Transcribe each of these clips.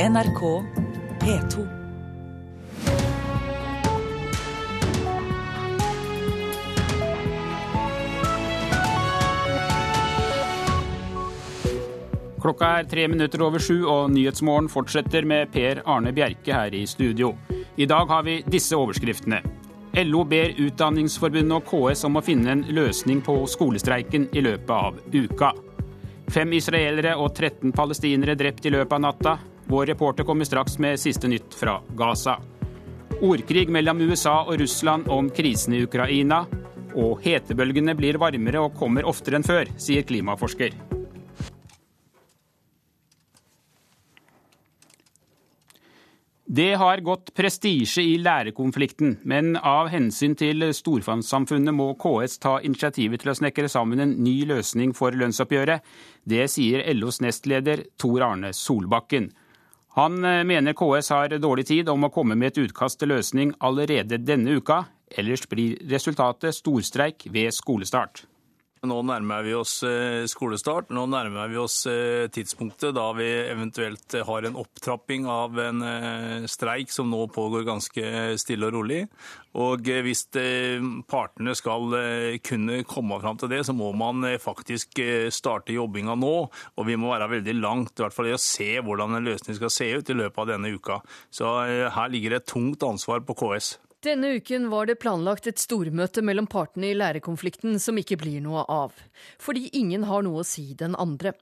NRK P2. Klokka er tre minutter over sju, og Nyhetsmorgen fortsetter med Per Arne Bjerke her i studio. I dag har vi disse overskriftene. LO ber Utdanningsforbundet og KS om å finne en løsning på skolestreiken i løpet av uka. Fem israelere og 13 palestinere drept i løpet av natta. Vår reporter kommer straks med siste nytt fra Gaza. Ordkrig mellom USA og Russland om krisen i Ukraina. Og hetebølgene blir varmere og kommer oftere enn før, sier klimaforsker. Det har gått prestisje i lærerkonflikten, men av hensyn til storsamfunnet må KS ta initiativet til å snekre sammen en ny løsning for lønnsoppgjøret. Det sier LOs nestleder Tor Arne Solbakken. Han eh, mener KS har dårlig tid om å komme med et utkast til løsning allerede denne uka, ellers blir resultatet storstreik ved skolestart. Nå nærmer vi oss eh, skolestart. Nå nærmer vi oss eh, tidspunktet da vi eventuelt har en opptrapping av en eh, streik som nå pågår ganske stille og rolig. Og hvis partene skal kunne komme fram til det, så må man faktisk starte jobbinga nå. Og vi må være veldig langt i hvert fall i å se hvordan en løsning skal se ut i løpet av denne uka. Så her ligger det et tungt ansvar på KS. Denne uken var det planlagt et stormøte mellom partene i lærerkonflikten som ikke blir noe av, fordi ingen har noe å si den andre.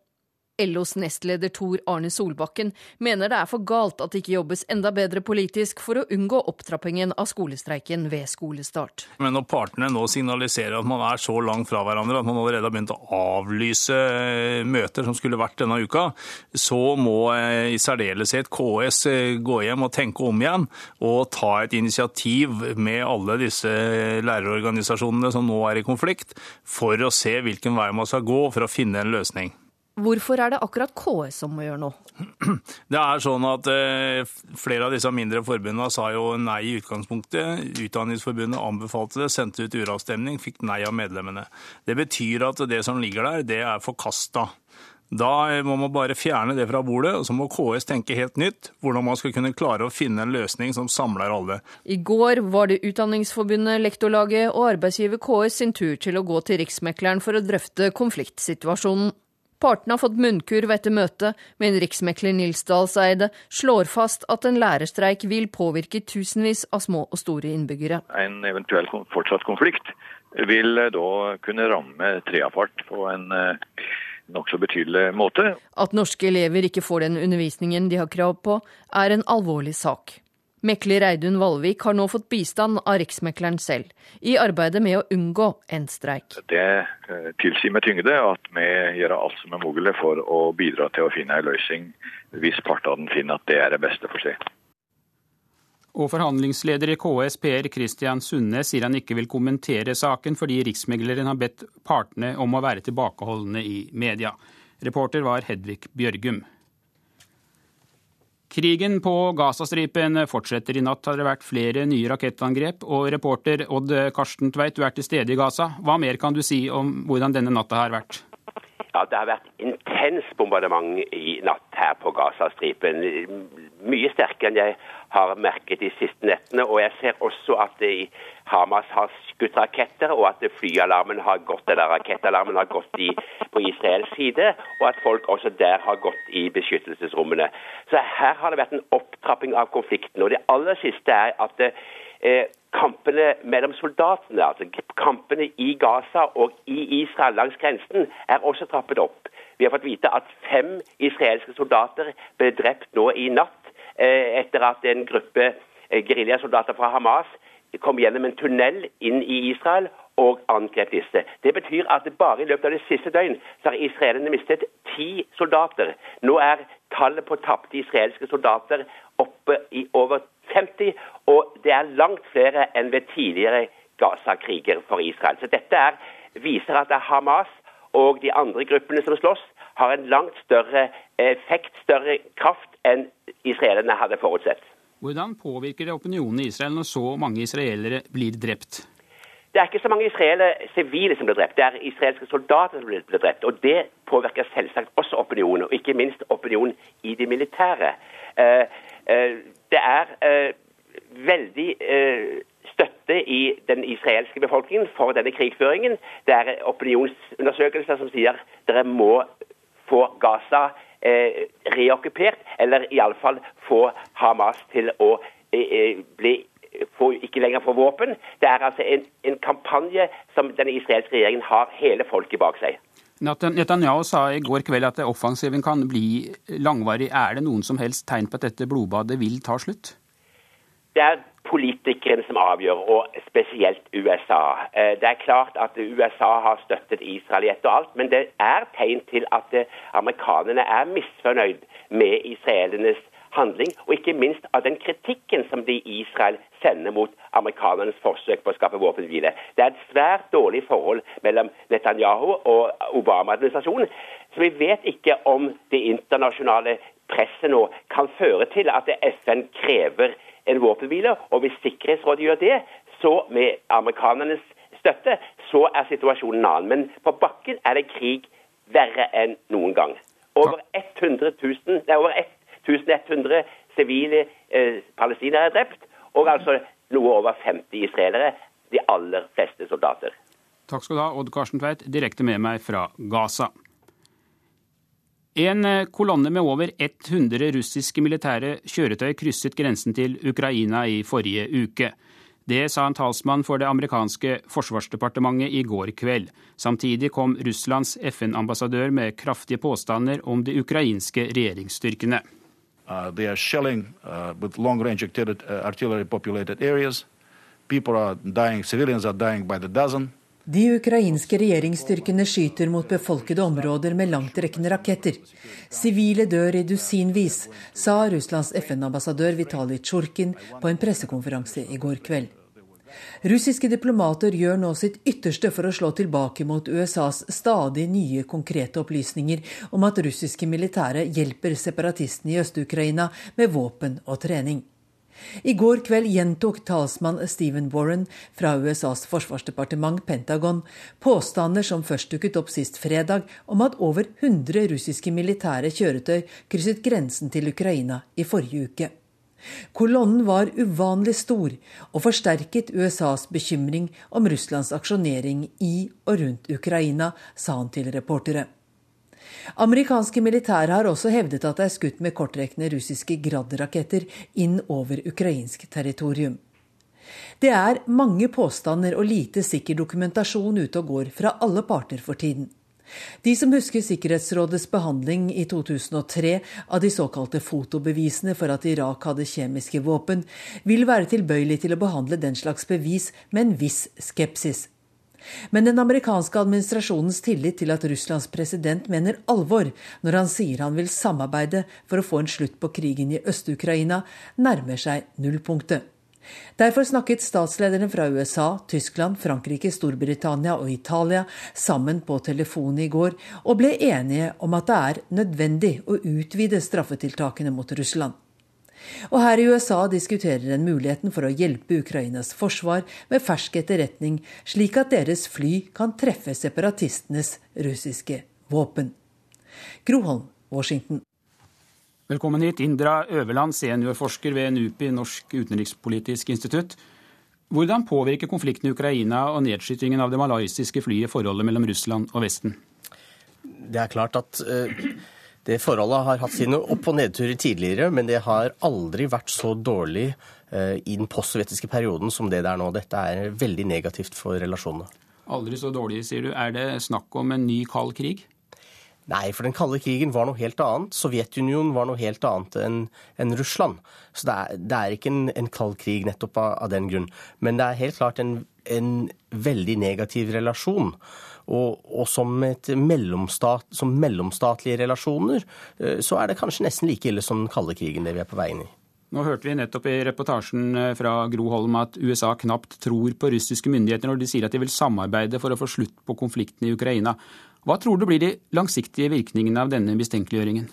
LOs nestleder Tor Arne Solbakken mener det er for galt at det ikke jobbes enda bedre politisk for å unngå opptrappingen av skolestreiken ved skolestart. Men når partene nå signaliserer at man er så langt fra hverandre at man allerede har begynt å avlyse eh, møter som skulle vært denne uka, så må eh, i særdeleshet KS eh, gå hjem og tenke om igjen og ta et initiativ med alle disse lærerorganisasjonene som nå er i konflikt, for å se hvilken vei man skal gå for å finne en løsning. Hvorfor er det akkurat KS som må gjøre noe? Det er sånn at eh, Flere av disse mindre forbundene sa jo nei i utgangspunktet. Utdanningsforbundet anbefalte det, sendte ut uravstemning, fikk nei av medlemmene. Det betyr at det som ligger der, det er forkasta. Da må man bare fjerne det fra bordet, og så må KS tenke helt nytt hvordan man skal kunne klare å finne en løsning som samler alle. I går var det Utdanningsforbundet, Lektorlaget og arbeidsgiver KS sin tur til å gå til Riksmekleren for å drøfte konfliktsituasjonen. Partene har fått munnkurv etter møtet, men riksmekler Nils Dalseide slår fast at en lærerstreik vil påvirke tusenvis av små og store innbyggere. En eventuell fortsatt konflikt vil eh, da kunne ramme treapart på en eh, nokså betydelig måte. At norske elever ikke får den undervisningen de har krav på, er en alvorlig sak. Mekler Reidun Valvik har nå fått bistand av Riksmekleren selv i arbeidet med å unngå en streik. Det eh, tilsier med tyngde at vi gjør alt som er mulig for å bidra til å finne en løsning, hvis partene finner at det er det beste for seg. Og forhandlingsleder i KS, Per Christian Sunne, sier han ikke vil kommentere saken fordi riksmegleren har bedt partene om å være tilbakeholdne i media. Reporter var Hedvig Bjørgum. Krigen på Gazastripen fortsetter. I natt har det vært flere nye rakettangrep. Og reporter Odd Karsten Tveit, du er til stede i Gaza. Hva mer kan du si om hvordan denne natta har vært? Ja, Det har vært intens bombardement i natt her på Gazastripen. Mye sterkere enn jeg har merket de siste nettene. Og jeg ser også at Hamas har skutt raketter, og at flyalarmen har gått, eller rakettalarmen har gått i, på Israels side, og at folk også der har gått i beskyttelsesrommene. Så her har det vært en opptrapping av konflikten. Og det aller siste er at eh, kampene mellom soldatene, altså kampene i Gaza og i Israel langs grensen, er også trappet opp. Vi har fått vite at fem israelske soldater ble drept nå i natt Eh, etter at en gruppe eh, geriljasoldater fra Hamas kom gjennom en tunnel inn i Israel og angrep disse. Det betyr at bare i løpet av det siste døgn så har israelerne mistet ti soldater. Nå er tallet på tapte israelske soldater oppe i over 50, og det er langt flere enn ved tidligere Gaza-kriger for Israel. Så dette er, viser at Hamas og de andre gruppene som slåss, har en langt større effekt, større kraft, enn israelerne hadde forutsett. Hvordan påvirker det opinionen i Israel når så mange israelere blir drept? Det er ikke så mange israelere sivile som blir drept, det er israelske soldater som blir drept. og Det påvirker selvsagt også opinionen, og ikke minst opinionen i det militære. Det er veldig støtte i den israelske befolkningen for denne krigføringen. Det er opinionsundersøkelser som sier dere må få Gaza eh, reokkupert, eller iallfall få Hamas til å eh, bli få, ikke lenger få våpen. Det er altså en, en kampanje som den israelske regjeringen har hele folket bak seg. Netanyahu sa i går kveld at offensiven kan bli langvarig. Er det noen som helst tegn på at dette blodbadet vil ta slutt? Det er politikerne som avgjør, og spesielt USA. Eh, det er klart at USA har støttet Israel i ett og alt, men det er tegn til at eh, amerikanerne er misfornøyd med israelernes handling, og ikke minst av den kritikken som de i Israel sender mot amerikanernes forsøk på å skape våpenhvile. Det er et svært dårlig forhold mellom Netanyahu og Obama-administrasjonen. Så vi vet ikke om det internasjonale presset nå kan føre til at FN krever en våpenhvile. Og hvis Sikkerhetsrådet gjør det, så med amerikanernes støtte, så er situasjonen en annen. Men på bakken er det krig verre enn noen gang. Over 100 000, det er over 1100 sivile eh, palestinere er drept, og altså noe over 50 israelere. De aller fleste soldater. Takk skal du ha, Odd Karsten Tveit, direkte med meg fra Gaza. En eh, kolonne med over 100 russiske militære kjøretøy krysset grensen til Ukraina i forrige uke. Det sa en talsmann for det amerikanske forsvarsdepartementet i går kveld. Samtidig kom Russlands FN-ambassadør med kraftige påstander om de ukrainske regjeringsstyrkene. Uh, they are shelling uh, with long-range artillery-populated areas. People are dying, civilians are dying by the dozen. De ukrainske regjeringsstyrkene skyter mot befolkede områder med langtrekkende raketter. Sivile dør i dusinvis, sa Russlands FN-ambassadør Vitalij Tsjurkin på en pressekonferanse i går kveld. Russiske diplomater gjør nå sitt ytterste for å slå tilbake mot USAs stadig nye konkrete opplysninger om at russiske militære hjelper separatistene i Øst-Ukraina med våpen og trening. I går kveld gjentok talsmann Stephen Warren fra USAs forsvarsdepartement, Pentagon, påstander som først dukket opp sist fredag, om at over 100 russiske militære kjøretøy krysset grensen til Ukraina i forrige uke. Kolonnen var uvanlig stor og forsterket USAs bekymring om Russlands aksjonering i og rundt Ukraina, sa han til reportere. Amerikanske militære har også hevdet at det er skutt med kortrekkende russiske Grad-raketter inn over ukrainsk territorium. Det er mange påstander og lite sikker dokumentasjon ute og går fra alle parter for tiden. De som husker Sikkerhetsrådets behandling i 2003 av de såkalte fotobevisene for at Irak hadde kjemiske våpen, vil være tilbøyelig til å behandle den slags bevis med en viss skepsis. Men den amerikanske administrasjonens tillit til at Russlands president mener alvor når han sier han vil samarbeide for å få en slutt på krigen i Øst-Ukraina, nærmer seg nullpunktet. Derfor snakket statslederne fra USA, Tyskland, Frankrike, Storbritannia og Italia sammen på telefon i går og ble enige om at det er nødvendig å utvide straffetiltakene mot Russland. Og her i USA diskuterer en muligheten for å hjelpe Ukrainas forsvar med fersk etterretning, slik at deres fly kan treffe separatistenes russiske våpen. Groholm, Washington. Velkommen hit, Indra Øverland, seniorforsker ved NUPI, Norsk utenrikspolitisk institutt. Hvordan påvirker konflikten i Ukraina og nedskytingen av det malaysiske flyet forholdet mellom Russland og Vesten? Det er klart at uh det forholdet har hatt sine opp- og nedturer tidligere, men det har aldri vært så dårlig eh, i den postsovjetiske perioden som det det er nå. Dette er veldig negativt for relasjonene. Aldri så dårlig, sier du. Er det snakk om en ny kald krig? Nei, for den kalde krigen var noe helt annet. Sovjetunionen var noe helt annet enn en Russland. Så det er, det er ikke en, en, kald krig nettopp av, av, den grunn. Men det er helt klart en, en veldig negativ relasjon. Og, og som, mellomstat, som, mellomstatlige relasjoner eh, så er det kanskje nesten like ille som den kalde krigen det vi er på vei inn i. Nå hørte vi nettopp i reportasjen eh, fra Gro Holm at USA knapt tror på russiske myndigheter når de sier at de vil samarbeide for å få slutt på konflikten i Ukraina. Hva tror du blir de langsiktige virkningene av denne mistenkeliggjøringen?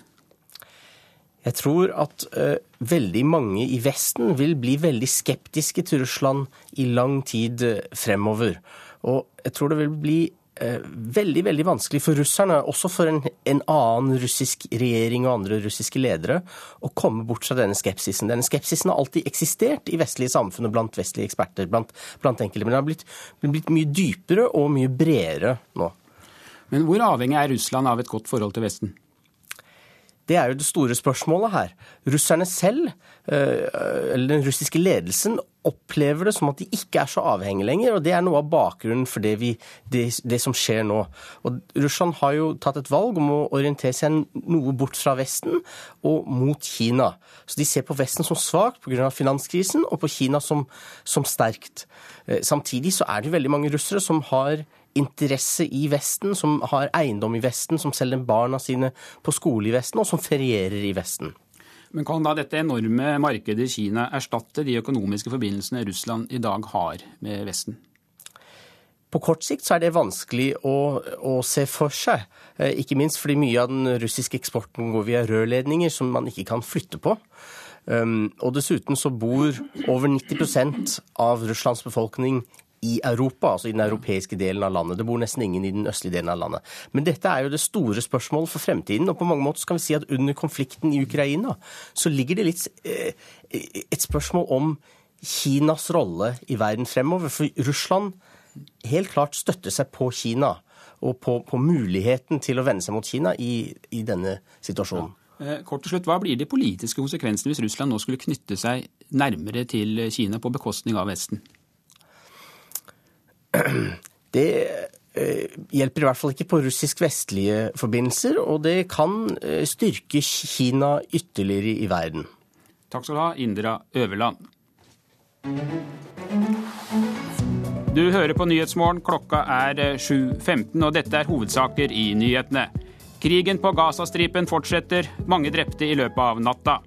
Jeg tror at uh, veldig mange i Vesten vil bli veldig skeptiske til Russland i lang tid fremover. Og jeg tror det vil bli uh, veldig veldig vanskelig for russerne, også for en, en, annen russisk regjering og andre russiske ledere, å komme bort fra denne skepsisen. Denne skepsisen har alltid eksistert i vestlige samfunn og blant vestlige eksperter, blant, blant enkelte, men den har blitt, blitt mye dypere og mye bredere nå. Men hvor avhengig er Russland av et godt forhold til Vesten? Det er jo det store spørsmålet her. Russerne selv, eh, eller den russiske ledelsen, opplever det som at de ikke er så avhengige lenger. Og det er noe av bakgrunnen for det, vi, det, det, som skjer nå. Og Russland har jo tatt et valg om å orientere seg noe bort fra Vesten og mot Kina. Så de ser på Vesten som svakt pga. finanskrisen, og på Kina som, som sterkt. Eh, samtidig så er det veldig mange russere som har interesse i Vesten, som har eiendom i Vesten, som selger barna sine på skole i Vesten, og som ferierer i Vesten. Men Kan da dette enorme markedet i Kina erstatte de økonomiske forbindelsene Russland i dag har med Vesten? På kort sikt så er det vanskelig å, å, se for seg. Eh, ikke minst fordi mye av den russiske eksporten går via rørledninger som man ikke kan flytte på. Um, og dessuten så bor over 90% av Russlands befolkning i Europa, altså i den europeiske delen av landet. Det bor nesten ingen i den østlige delen av landet. Men dette er jo det store spørsmålet for fremtiden. Og på mange måter kan vi si at under konflikten i Ukraina så ligger det litt eh, et spørsmål om Kinas rolle i verden fremover. For Russland helt klart støtter seg på Kina og på, på muligheten til å vende seg mot Kina i, i denne situasjonen. Eh, kort til slutt, Hva blir de politiske konsekvensene hvis Russland nå skulle knytte seg nærmere til Kina på bekostning av Vesten? Det eh, hjelper i hvert fall ikke på russisk-vestlige forbindelser, og det kan eh, styrke Kina ytterligere i verden. Takk skal du ha, Indra Øverland. Du hører på Nyhetsmorgen. Klokka er 7.15, eh, og dette er hovedsaker i nyhetene. Krigen på Gazastripen fortsetter. Mange drepte i løpet av natta.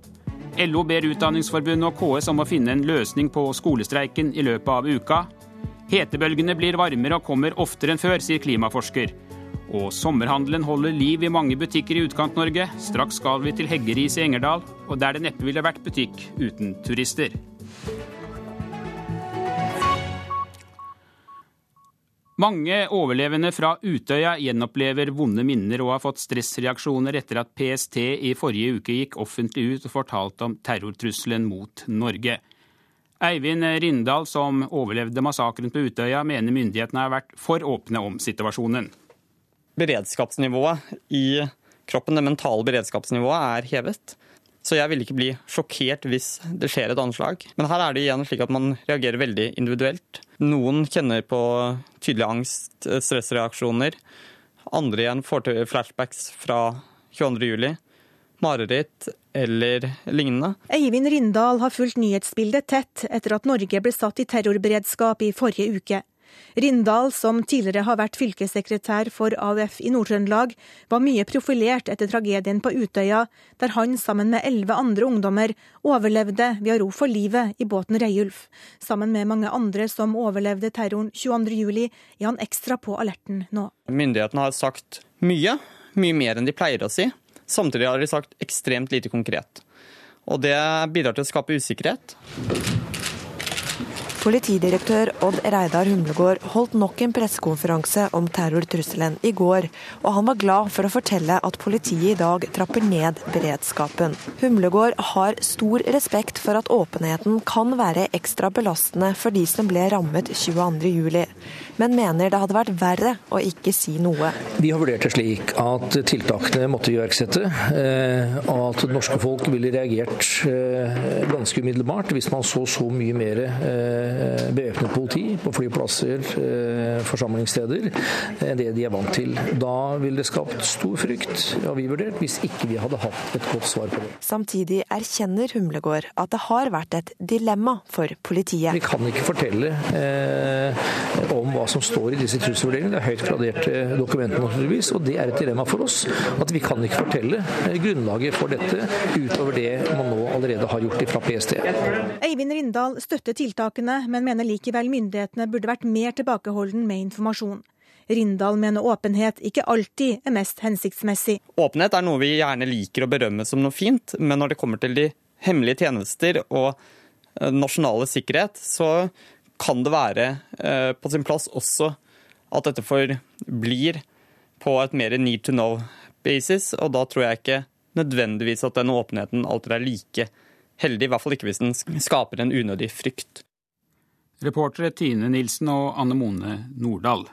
LO ber Utdanningsforbundet og KS om å finne en løsning på skolestreiken i løpet av uka. Hetebølgene blir varmere og kommer oftere enn før, sier klimaforsker. Og sommerhandelen holder liv i mange butikker i Utkant-Norge. Straks skal vi til Heggeris i Engerdal, og der det neppe ville vært butikk uten turister. Mange overlevende fra Utøya gjenopplever vonde minner og har fått stressreaksjoner etter at PST i forrige uke gikk offentlig ut og fortalte om terrortrusselen mot Norge. Eivind Rindal, som overlevde massakren på Utøya, mener myndighetene har vært for åpne om situasjonen. Beredskapsnivået i kroppen, det mentale beredskapsnivået, er hevet. Så jeg vil ikke bli sjokkert hvis det skjer et anslag. Men her er det igjen slik at man reagerer veldig individuelt. Noen kjenner på tydelig angst, stressreaksjoner. Andre igjen får til flashbacks fra 22. juli mareritt eller lignende. Eivind Rindal har fulgt nyhetsbildet tett etter at Norge ble satt i terrorberedskap i forrige uke. Rindal, som tidligere har vært fylkessekretær for AUF i Nord-Trøndelag, var mye profilert etter tragedien på Utøya, der han sammen med elleve andre ungdommer overlevde ved å ro for livet i båten Reiulf. Sammen med mange andre som overlevde terroren 22.07, er han ekstra på alerten nå. Myndighetene har sagt mye, mye mer enn de pleier å si. Samtidig har de sagt ekstremt lite konkret. Og det bidrar til å skape usikkerhet. Politidirektør Odd Reidar Humlegård holdt nok en pressekonferanse om terrortrusselen i går, og han var glad for å fortelle at politiet i dag trapper ned beredskapen. Humlegård har stor respekt for at åpenheten kan være ekstra belastende for de som ble rammet 22.07 men mener det hadde vært verre å ikke si noe. Vi har vurdert det slik at tiltakene måtte iverksette, eh, at det norske folk ville reagert eh, ganske umiddelbart hvis man så så mye mer eh, bevæpnet politi på flyplasser, forsamlingssteder, enn det de er vant til. Da ville det skapt stor frykt, har vi vurdert, hvis ikke vi hadde hatt et godt svar på det. Samtidig erkjenner Humlegård at det har vært et dilemma for politiet. Vi kan ikke fortelle eh, om hva som står i disse trusselvurderingene. Det er høyt graderte dokumenter, naturligvis, og det er et dilemma for oss. At vi kan ikke fortelle eh, grunnlaget for dette utover det man nå allerede har gjort fra PST. Eivind Rindal støtter tiltakene, men mener likevel myndighetene burde vært mer tilbakeholden med informasjon. Rindal mener åpenhet ikke alltid er mest hensiktsmessig. Åpenhet er noe vi gjerne liker å berømme som noe fint, men når det kommer til de hemmelige tjenester og eh, nasjonale sikkerhet, så kan det være eh, på sin plass også at dette forblir på et mer need to know-basis. Og da tror jeg ikke nødvendigvis at den åpenheten alltid er like heldig, i hvert fall ikke hvis den skaper en unødig frykt. Reportere Tine Nilsen og Anne Mone Nordahl.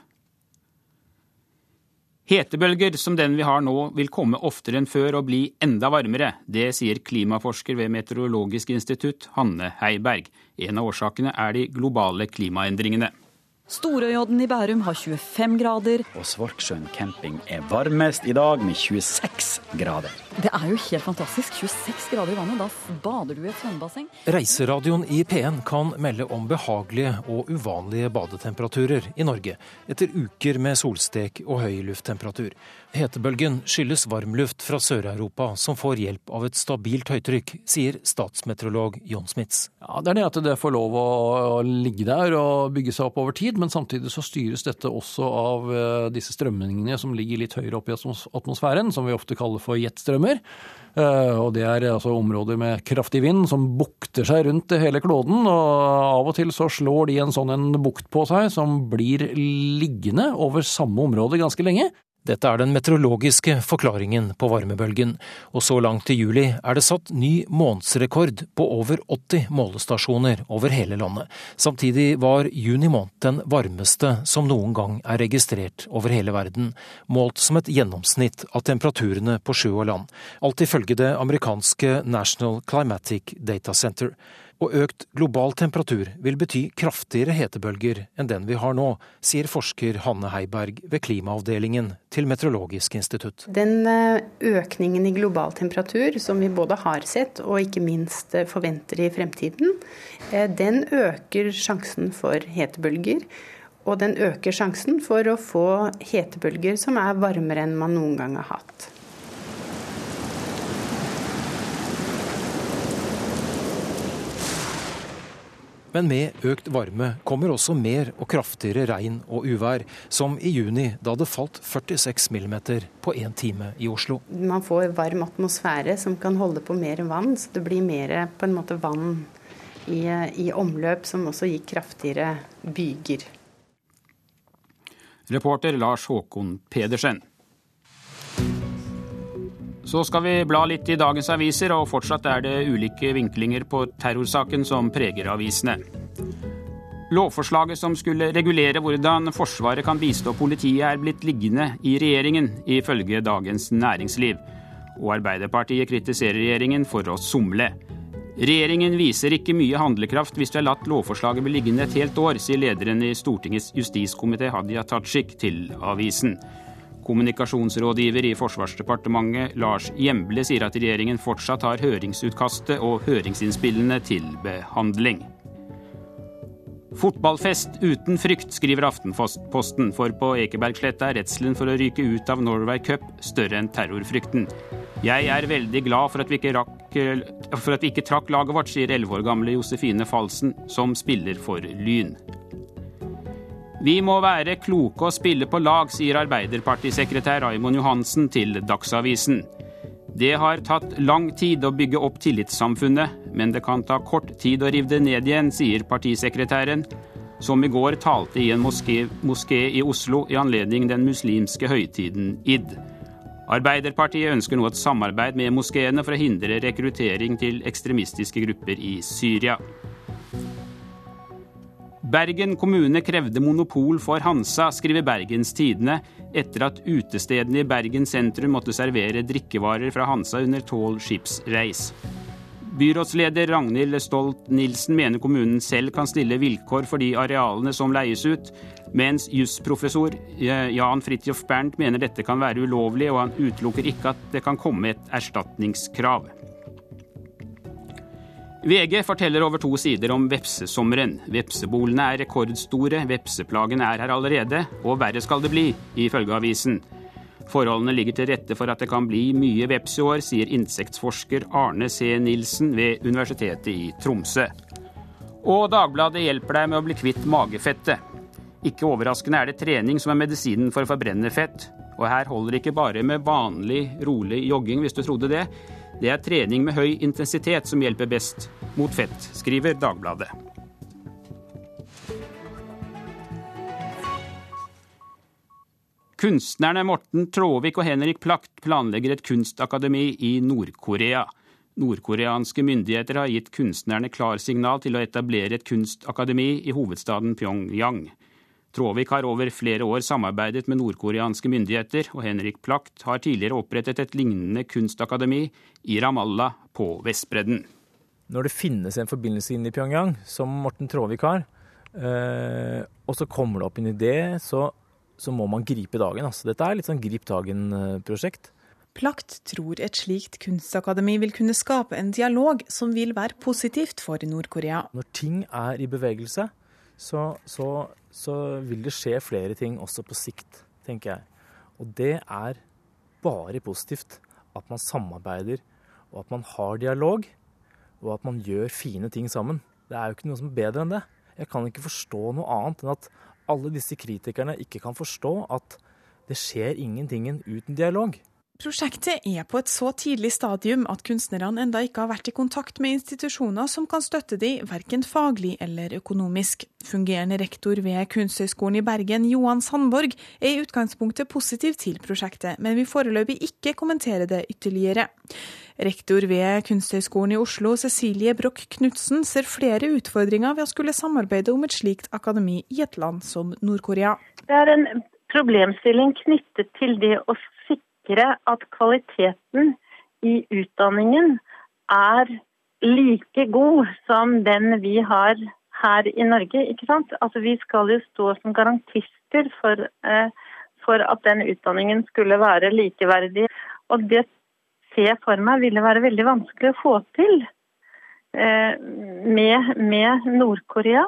Hetebølger som den vi har nå, vil komme oftere enn før og bli enda varmere. Det sier klimaforsker ved Meteorologisk institutt, Hanne Heiberg. En av årsakene er de globale klimaendringene. Storøyodden i Bærum har 25 grader. Og Svorksjøen camping er varmest i dag med 26 grader. Det er jo helt fantastisk. 26 grader i vannet. Da bader du i et svømmebasseng. Reiseradioen i P1 kan melde om behagelige og uvanlige badetemperaturer i Norge etter uker med solstek og høy lufttemperatur. Hetebølgen skyldes varmluft fra Sør-Europa som får hjelp av et stabilt høytrykk, sier statsmeteorolog John Smits. Ja, Det er det at det får lov å ligge der og bygge seg opp over tid, men samtidig så styres dette også av eh, disse strømningene som ligger litt høyere oppe i atmosfæren, som vi ofte kaller for jetstrømmer. Eh, og det er altså områder med kraftig vind som bukter seg rundt hele kloden. Og av og til så slår de en sånn en bukt på seg som blir liggende over samme område ganske lenge. Dette er den meteorologiske forklaringen på varmebølgen, og så langt i juli er det satt ny månedsrekord på over 80 målestasjoner over hele landet. Samtidig var juni måned den varmeste som noen gang er registrert over hele verden, målt som et gjennomsnitt av temperaturene på sjø og land, alt ifølge det amerikanske National Climatic Data Center. Og økt global temperatur vil bety kraftigere hetebølger enn den vi har nå, sier forsker Hanne Heiberg ved klimaavdelingen til Meteorologisk institutt. Den eh, økningen i global temperatur som vi både har sett og ikke minst eh, forventer i fremtiden, eh, den øker sjansen for hetebølger. Og den øker sjansen for å få hetebølger som er varmere enn man noen gang har hatt. Men med økt varme kommer også mer og kraftigere regn og uvær, som i juni, da det falt 46 millimeter på én time i Oslo. Man får varm atmosfære som kan holde på mer vann, så det blir mer på en måte vann i, i omløp, som også gir kraftigere byger. Reporter Lars Håkon Pedersen. Så skal vi bla litt i dagens aviser, og fortsatt er det ulike vinklinger på terrorsaken som preger avisene. Lovforslaget som skulle regulere hvordan Forsvaret kan bistå politiet, er blitt liggende i regjeringen, ifølge Dagens Næringsliv. Og Arbeiderpartiet kritiserer regjeringen for å somle. Regjeringen viser ikke mye handlekraft hvis de har latt lovforslaget bli liggende et helt år, sier lederen i Stortingets justiskomité Hadia Tajik til avisen. Kommunikasjonsrådgiver i Forsvarsdepartementet Lars Hjemble sier at regjeringen fortsatt har høringsutkastet og høringsinnspillene til behandling. Fotballfest uten frykt, skriver Aftenposten, for på Ekebergsletta er redselen for å ryke ut av Norway Cup større enn terrorfrykten. Jeg er veldig glad for at vi ikke, rakk, for at vi ikke trakk laget vårt, sier 11 år gamle Josefine Falsen, som spiller for Lyn. Vi må være kloke og spille på lag, sier Arbeiderpartisekretær Raimond Johansen til Dagsavisen. Det har tatt lang tid å bygge opp tillitssamfunnet, men det kan ta kort tid å rive det ned igjen, sier partisekretæren, som i går talte i en moské, moské i Oslo i anledning den muslimske høytiden id. Arbeiderpartiet ønsker nå et samarbeid med moskeene for å hindre rekruttering til ekstremistiske grupper i Syria. Bergen kommune krevde monopol for Hansa, skriver Bergens Tidende, etter at utestedene i Bergen sentrum måtte servere drikkevarer fra Hansa under tolv skipsreis. Byrådsleder Ragnhild Stolt-Nielsen mener kommunen selv kan stille vilkår for de arealene som leies ut, mens jusprofessor eh, Jan Fridtjof Bernt mener dette kan være ulovlig, og han utelukker ikke at det kan komme et erstatningskrav. VG forteller over to sider om vepsesommeren. Vepsebolene er rekordstore, vepseplagen er her allerede, og verre skal det bli, ifølge avisen. Forholdene ligger til rette for at det kan bli mye veps i år, sier insektforsker Arne C. Nilsen ved Universitetet i Tromsø. Og Dagbladet hjelper deg med å bli kvitt magefettet. Ikke overraskende er det trening som er medisinen for å forbrenne fett. Og her holder det ikke bare med vanlig, rolig jogging, hvis du trodde det. Det er trening med høy intensitet som hjelper best mot fett, skriver Dagbladet. Kunstnerne Morten Tråvik og Henrik Plakt planlegger et kunstakademi i Nord-Korea. Nordkoreanske myndigheter har gitt kunstnerne klarsignal til å etablere et kunstakademi i hovedstaden Pyongyang. Tråvik har over flere år samarbeidet med nordkoreanske myndigheter, og Henrik Plakt har tidligere opprettet et lignende kunstakademi i Ramallah på Vestbredden. Når det finnes en forbindelse inn i Pyongyang, som Morten Tråvik har, eh, og så kommer det opp en idé, så så må man gripe dagen. Altså. Dette er litt sånn grip dagen-prosjekt. Plakt tror et slikt kunstakademi vil kunne skape en dialog som vil være positivt for Nord-Korea. Når ting er i bevegelse, så, så, så, vil det skje flere ting også på sikt, tenker jeg. Og det er bare positivt at man samarbeider, og at man har dialog, og at man gjør fine ting sammen. Det er jo ikke noe som er bedre enn det. Jeg kan ikke forstå noe annet enn at alle disse kritikerne ikke kan forstå at det skjer ingenting uten dialog. Prosjektet er på et så tidlig stadium at kunstnerne enda ikke har vært i kontakt med institusjoner som kan støtte de, verken faglig eller økonomisk. Fungerende rektor ved Kunsthøgskolen i Bergen, Johan Sandborg, er i utgangspunktet positiv til prosjektet, men vil foreløpig ikke kommentere det ytterligere. Rektor ved Kunsthøgskolen i Oslo, Cecilie Broch Knutsen, ser flere utfordringer ved å skulle samarbeide om et slikt akademi i et land som Nord-Korea. Det er en problemstilling knyttet til det å sikre at kvaliteten i utdanningen er like god som den vi har her i Norge. ikke sant? Altså Vi skal jo stå som garantister for, eh, for at den utdanningen skulle være likeverdig. Og det ser jeg for meg ville være veldig vanskelig å få til eh, med, med Nord-Korea.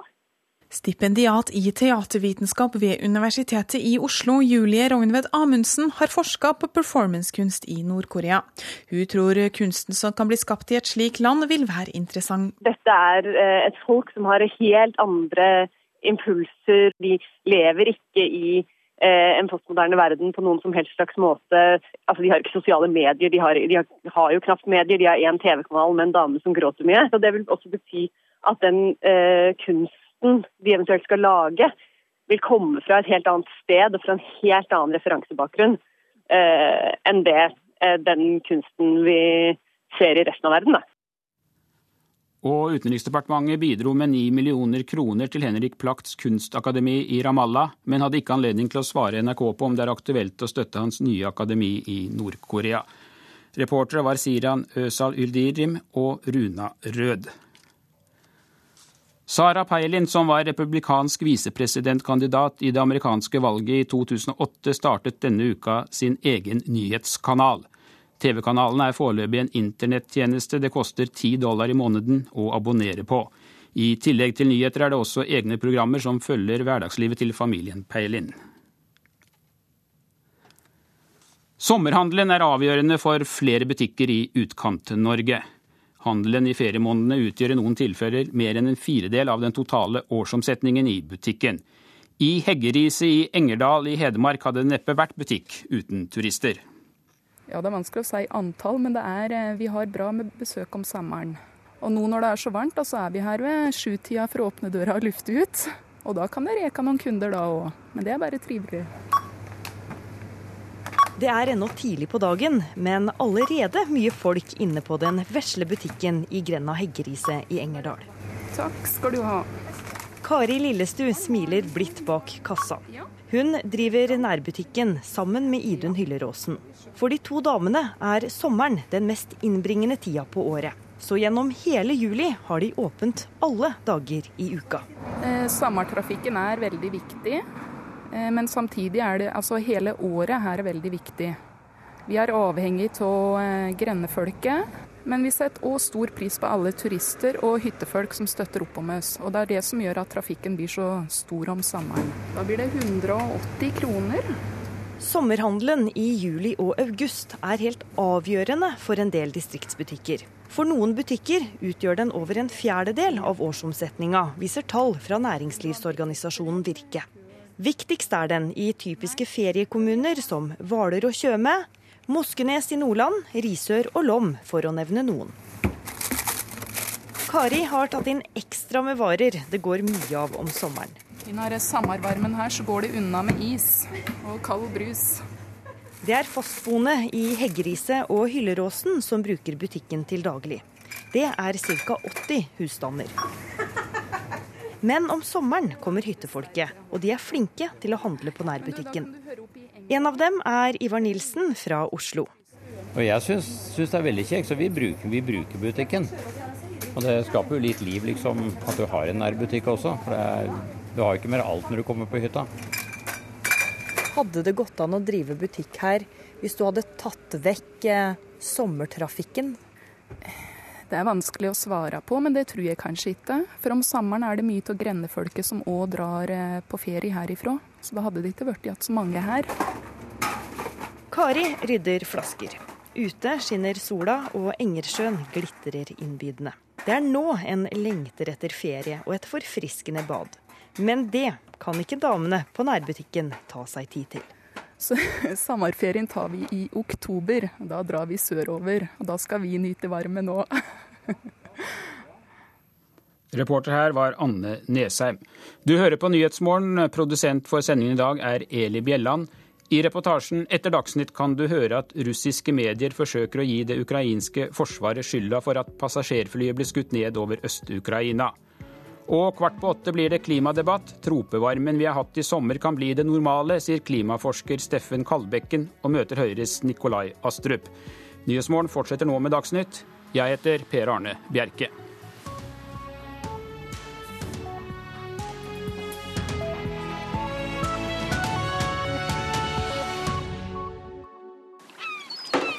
Stipendiat i teatervitenskap ved Universitetet i Oslo, Julie Rognved Amundsen, har forska på performancekunst i Nord-Korea. Hun tror kunsten som kan bli skapt i et slikt land, vil være interessant. Dette er eh, et folk som har helt andre impulser. De lever ikke i eh, en postmoderne verden på noen som helst slags måte. Altså, De har ikke sosiale medier, de har, de har jo knapt medier. De har én TV-kanal med en dame som gråter mye. Så Det vil også bety at den eh, kunst kunsten de eventuelt skal lage, vil komme fra et helt annet sted og fra en helt annen referansebakgrunn eh, enn det eh, den kunsten vi ser i resten av verden. Da. Og Utenriksdepartementet bidro med 9 millioner kroner til Henrik Plakts kunstakademi i Ramallah, men hadde ikke anledning til å svare NRK på om det er aktuelt å støtte hans nye akademi i Nord-Korea. Reportere var Siran Øsal Yldirim og Runa Rød. Sarah Palin, som var republikansk visepresidentkandidat i det amerikanske valget i 2008, startet denne uka sin egen nyhetskanal. TV-kanalen er foreløpig en internettjeneste det koster ti dollar i måneden å abonnere på. I tillegg til nyheter er det også egne programmer som følger hverdagslivet til familien Palin. Sommerhandelen er avgjørende for flere butikker i Utkant-Norge. Handelen i feriemånedene utgjør i noen tilfeller mer enn en firedel av den totale årsomsetningen i butikken. I Heggeriset i Engerdal i Hedmark hadde det neppe vært butikk uten turister. Ja, Det er vanskelig å si antall, men er, eh, vi har bra med besøk om sommeren. Og nå når det er så varmt, da, så er vi her ved sjutida for å åpne døra og lufte ut. Og da kan det reka noen kunder da òg. Men det er bare trivelig. Det er ennå tidlig på dagen, men allerede mye folk inne på den vesle butikken i grenda Heggeriset i Engerdal. Takk skal du ha. Kari Lillestu smiler blidt bak kassa. Hun driver nærbutikken sammen med Idun Hylleråsen. For de to damene er sommeren den mest innbringende tida på året. Så gjennom hele juli har de åpent alle dager i uka. Eh, sommertrafikken er veldig viktig. Eh, men samtidig er det altså hele året her er veldig viktig. Vi er avhengig av eh, grendefolket, men vi setter òg stor pris på alle turister og hyttefolk som støtter opp om oss. Og det er det som gjør at trafikken blir så stor om sommeren. Da blir det 180 kroner. Sommerhandelen i juli og august er helt avgjørende for en del distriktsbutikker. For noen butikker utgjør den over en fjerdedel av årsomsetninga, viser tall fra næringslivsorganisasjonen Virke. Viktigst er den i typiske feriekommuner som Hvaler og Tjøme, Moskenes i Nordland, Risør og Lom, for å nevne noen. Kari har tatt inn ekstra med varer det går mye av om sommeren. I denne sommervarmen her så går det unna med is og kald brus. Det er fastboende i Heggeriset og Hylleråsen som bruker butikken til daglig. Det er ca. 80 husstander. Men om sommeren kommer hyttefolket, og de er flinke til å handle på nærbutikken. En av dem er Ivar Nilsen fra Oslo. Og Jeg syns, syns det er veldig kjekt, så vi bruker, vi bruker, butikken. Og det skaper jo litt liv, liksom, at du har en nærbutikk også. For er, du har ikke mer alt når du kommer på hytta. Hadde det gått an å drive butikk her hvis du hadde tatt vekk eh, sommertrafikken? Det er vanskelig å svare på, men det tror jeg kanskje ikke. For om sommeren er det mye av grendefolket som òg drar eh, på ferie herifra. Så da hadde det ikke vært igjen så mange her. Kari rydder flasker. Ute skinner sola, og Engersjøen glitrer innbydende. Det er nå en lengter etter ferie og et forfriskende bad. Men det kan ikke damene på nærbutikken ta seg tid til. Så sommerferien tar vi i oktober. Da drar vi sørover. Og da skal vi nyte varmen nå. Reporter her var Anne Nesheim. Du hører på Nyhetsmorgen. Produsent for sendingen i dag er Eli Bjelland. I reportasjen etter Dagsnytt kan du høre at russiske medier forsøker å gi det ukrainske forsvaret skylda for at passasjerflyet ble skutt ned over Øst-Ukraina. Og kvart på åtte blir det klimadebatt. Tropevarmen vi har hatt i sommer kan bli det normale, sier klimaforsker Steffen Kalbekken og møter Høyres Nikolai Astrup. Nyhetsmorgen fortsetter nå med Dagsnytt. Jeg heter Per Arne Bjerke.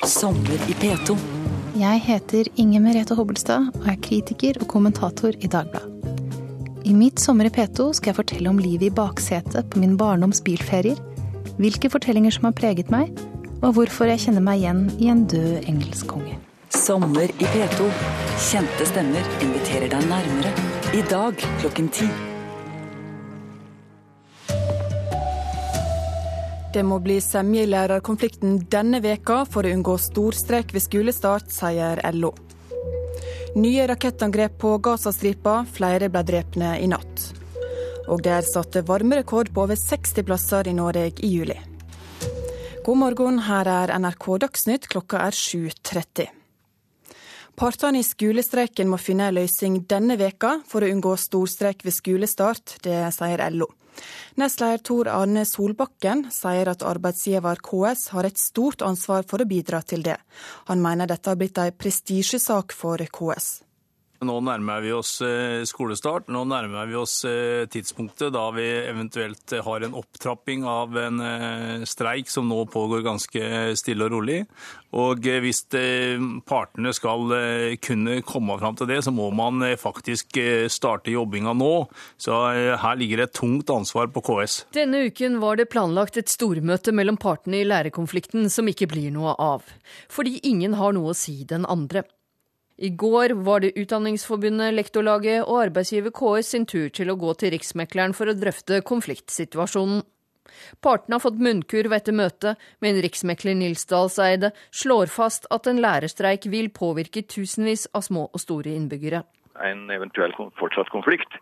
Sommer i P2. Jeg heter Inger Merete Hobbelstad og er kritiker og kommentator i Dagbladet. I mitt sommer i P2 skal jeg fortelle om livet i baksetet på min barndoms bilferier, hvilke fortellinger som har preget meg, og hvorfor jeg kjenner meg igjen i en død engelskkonge. Sommer i P2. Kjente stemmer inviterer deg nærmere. I dag klokken ti. Det må bli semje i lærerkonflikten denne veka for å unngå storstreik ved skolestart, sier LO. Nye rakettangrep på Gazastripa, flere ble drepne i natt. Og det er satt varmerekord på over 60 plasser i Norge i juli. God morgen, her er NRK Dagsnytt, klokka er 7.30. Partene i skolestreiken må finne en løsning denne veka for å unngå storstreik ved skolestart, det sier LO. Nestleder Tor Arne Solbakken sier at arbeidsgiver KS har et stort ansvar for å bidra til det. Han mener dette har blitt en prestisjesak for KS. Nå nærmer vi oss eh, skolestart. Nå nærmer vi oss eh, tidspunktet da vi eventuelt har en opptrapping av en eh, streik som nå pågår ganske stille og rolig. Og hvis partene skal kunne komme fram til det, så må man faktisk starte jobbinga nå. Så her ligger et tungt ansvar på KS. Denne uken var det planlagt et stormøte mellom partene i lærerkonflikten som ikke blir noe av. Fordi ingen har noe å si den andre. I går var det Utdanningsforbundet, Lektorlaget og arbeidsgiver KS sin tur til å gå til Riksmekleren for å drøfte konfliktsituasjonen. Partene har fått munnkurv etter møtet, men riksmekler Nils Dalseide slår fast at en lærerstreik vil påvirke tusenvis av små og store innbyggere. En eventuell fortsatt konflikt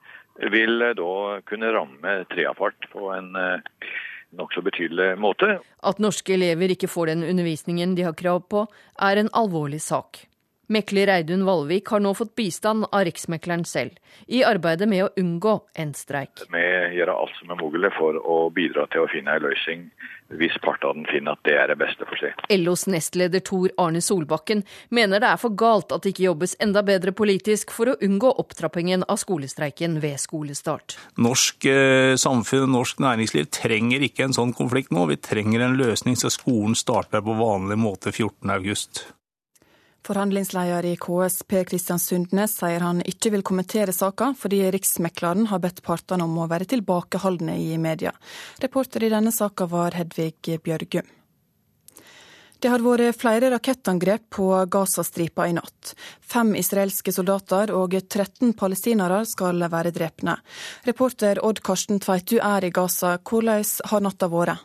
vil da kunne ramme treapart på en eh, nokså betydelig måte. At norske elever ikke får den undervisningen de har krav på, er en alvorlig sak. Mekler Reidun Valvik har nå fått bistand av Riksmekleren selv i arbeidet med å unngå en streik. Vi gjør alt som er mulig for å bidra til å finne en løsning hvis partene finner at det er det beste for seg. LOs nestleder Tor Arne Solbakken mener det er for galt at det ikke jobbes enda bedre politisk for å unngå opptrappingen av skolestreiken ved skolestart. Norsk eh, samfunn og norsk næringsliv trenger ikke en sånn konflikt nå. Vi trenger en løsning så skolen starter på vanlig måte 14.8. Forhandlingsleder i KS Per Kristian Sundnes sier han ikke vil kommentere saka, fordi Riksmekleren har bedt partene om å være tilbakeholdne i media. Reporter i denne saka var Hedvig Bjørgum. Det har vært flere rakettangrep på Gazastripa i natt. Fem israelske soldater og 13 palestinere skal være drepne. Reporter Odd Karsten Tveit, du er i Gaza. Hvordan har natta vært?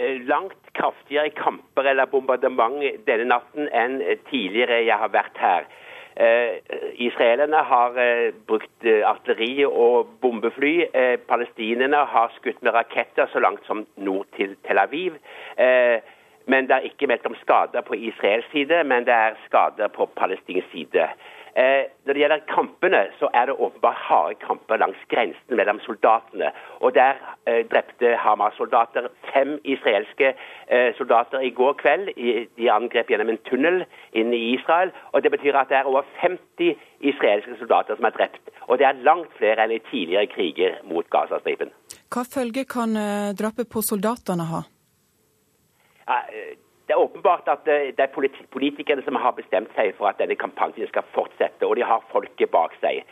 Eh, langt kraftigere kamper eller bombardement denne natten enn tidligere jeg har vært her. Israelerne har brukt artilleri og bombefly. Palestinerne har skutt med raketter så langt som nord til Tel Aviv. Men det er ikke meldt om skader på Israels side, men det er skader på palestinsk side. Eh, når det gjelder kampene, så er det åpenbart harde kamper langs grensen mellom soldatene. Og Der eh, drepte Hamas-soldater fem israelske eh, soldater i går kveld. I, de angrep gjennom en tunnel inn i Israel. og Det betyr at det er over 50 israelske soldater som er drept. Og det er langt flere enn i tidligere kriger mot Gazastripen. Hva følge kan drapet på soldatene ha? Ja, det er åpenbart at eh, det er politikerne som har bestemt seg for at denne kampanjen skal fortsette, og de har folket bak seg.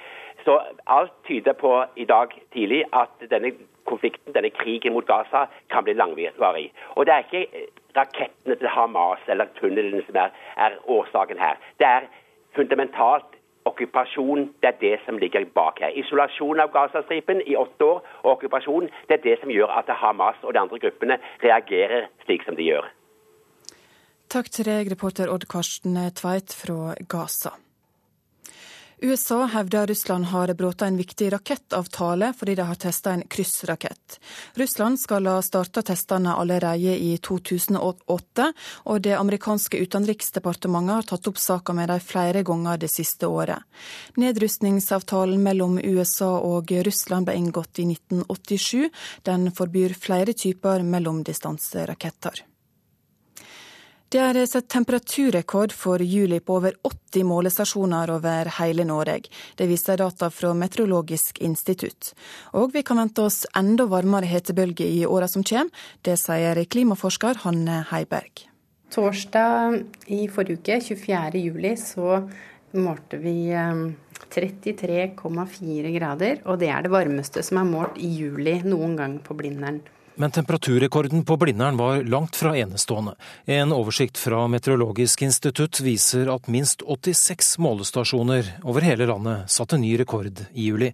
Så alt tyder på i dag tidlig at denne konflikten, denne krigen mot Gaza, kan bli langvarig. Og det er ikke eh, rakettene til Hamas eller tunnelene som er, er årsaken her. Det er fundamentalt okkupasjon, det er det som ligger bak her. Isolasjon av Gazastripen i åtte år og okkupasjon, det er det som gjør at Hamas og de andre gruppene reagerer slik som de gjør. Takk til deg, reporter Odd Karsten Tveit fra Gaza. USA hevder Russland har brutt en viktig rakettavtale fordi de har testa en kryssrakett. Russland skal ha starta testene allerede i 2008, og det amerikanske utenriksdepartementet har tatt opp saka med dem flere ganger det siste året. Nedrustningsavtalen mellom USA og Russland ble inngått i 1987. Den forbyr flere typer mellomdistanseraketter. Det er satt temperaturrekord for juli på over 80 målestasjoner over hele Norge. Det viser data fra Meteorologisk institutt. Og vi kan vente oss enda varmere hetebølge i åra som kommer. Det sier klimaforsker Hanne Heiberg. Torsdag i forrige uke, 24. juli, så målte vi 33,4 eh, grader. Og det er det varmeste som er målt i juli noen gang på Blindern. Men temperaturrekorden på Blindern var langt fra enestående. En oversikt fra Meteorologisk institutt viser at minst 86 målestasjoner over hele landet satte ny rekord i juli.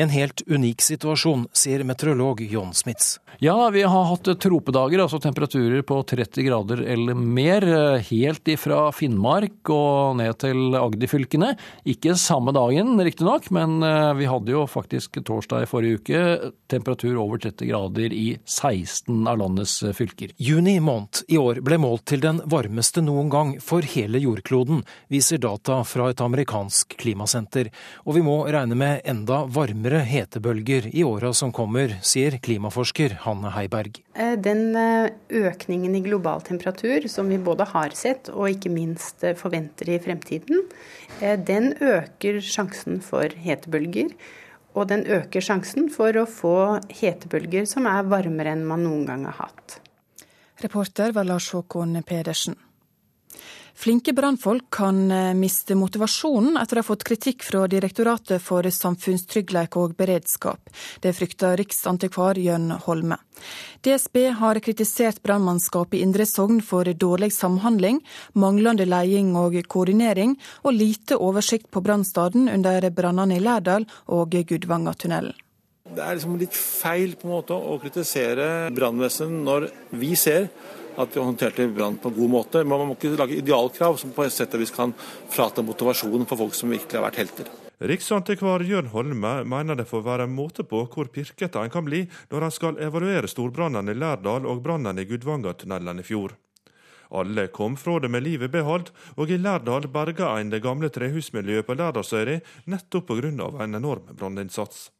En helt unik situasjon, sier meteorolog John Smits. Ja, vi har hatt tropedager, altså temperaturer på 30 grader eller mer, helt ifra Finnmark og ned til Agderfylkene. Ikke samme dagen, riktignok, men eh, vi hadde jo faktisk torsdag i forrige uke temperatur over 30 grader i 16 16 av landets eh, fylker. Juni måned i år ble målt til den varmeste noen gang for hele jordkloden, viser data fra et amerikansk klimasenter. Og vi må regne med enda varmere hetebølger i åra som kommer, sier klimaforsker Hanne Heiberg. Eh, den eh, økningen i global temperatur som vi både har sett og ikke minst forventer i fremtiden, den øker sjansen for hetebølger. Og den øker sjansen for å få hetebølger som er varmere enn man noen gang har hatt. Reporter var Lars Håkon Pedersen. Flinke brannfolk kan eh, miste motivasjonen etter å ha fått kritikk fra Direktoratet for samfunnstryggleik og beredskap. Det frykter riksantikvar Jørn Holme. DSB har kritisert brannmannskapet i Indre Sogn for dårlig samhandling, manglende leding og koordinering, og lite oversikt på brannstaden under brannene i Lærdal og Gudvangatunnelen. Det er liksom litt feil på en måte å kritisere brannvesenet når vi ser at vi håndterte brann på en god måte. Men man må ikke lage idealkrav som på et sett vis kan frata motivasjonen for folk som virkelig har vært helter. Riksantikvar Jørn Holme mener det får være en måte på hvor pirkete en kan bli når en skal evaluere storbrannene i Lærdal og brannen i Gudvangatunnelen i fjor. Alle kom fra det med livet beholdt, og i Lærdal berga en det gamle trehusmiljøet på Lærdalsøyri nettopp pga. en enorm branninnsats.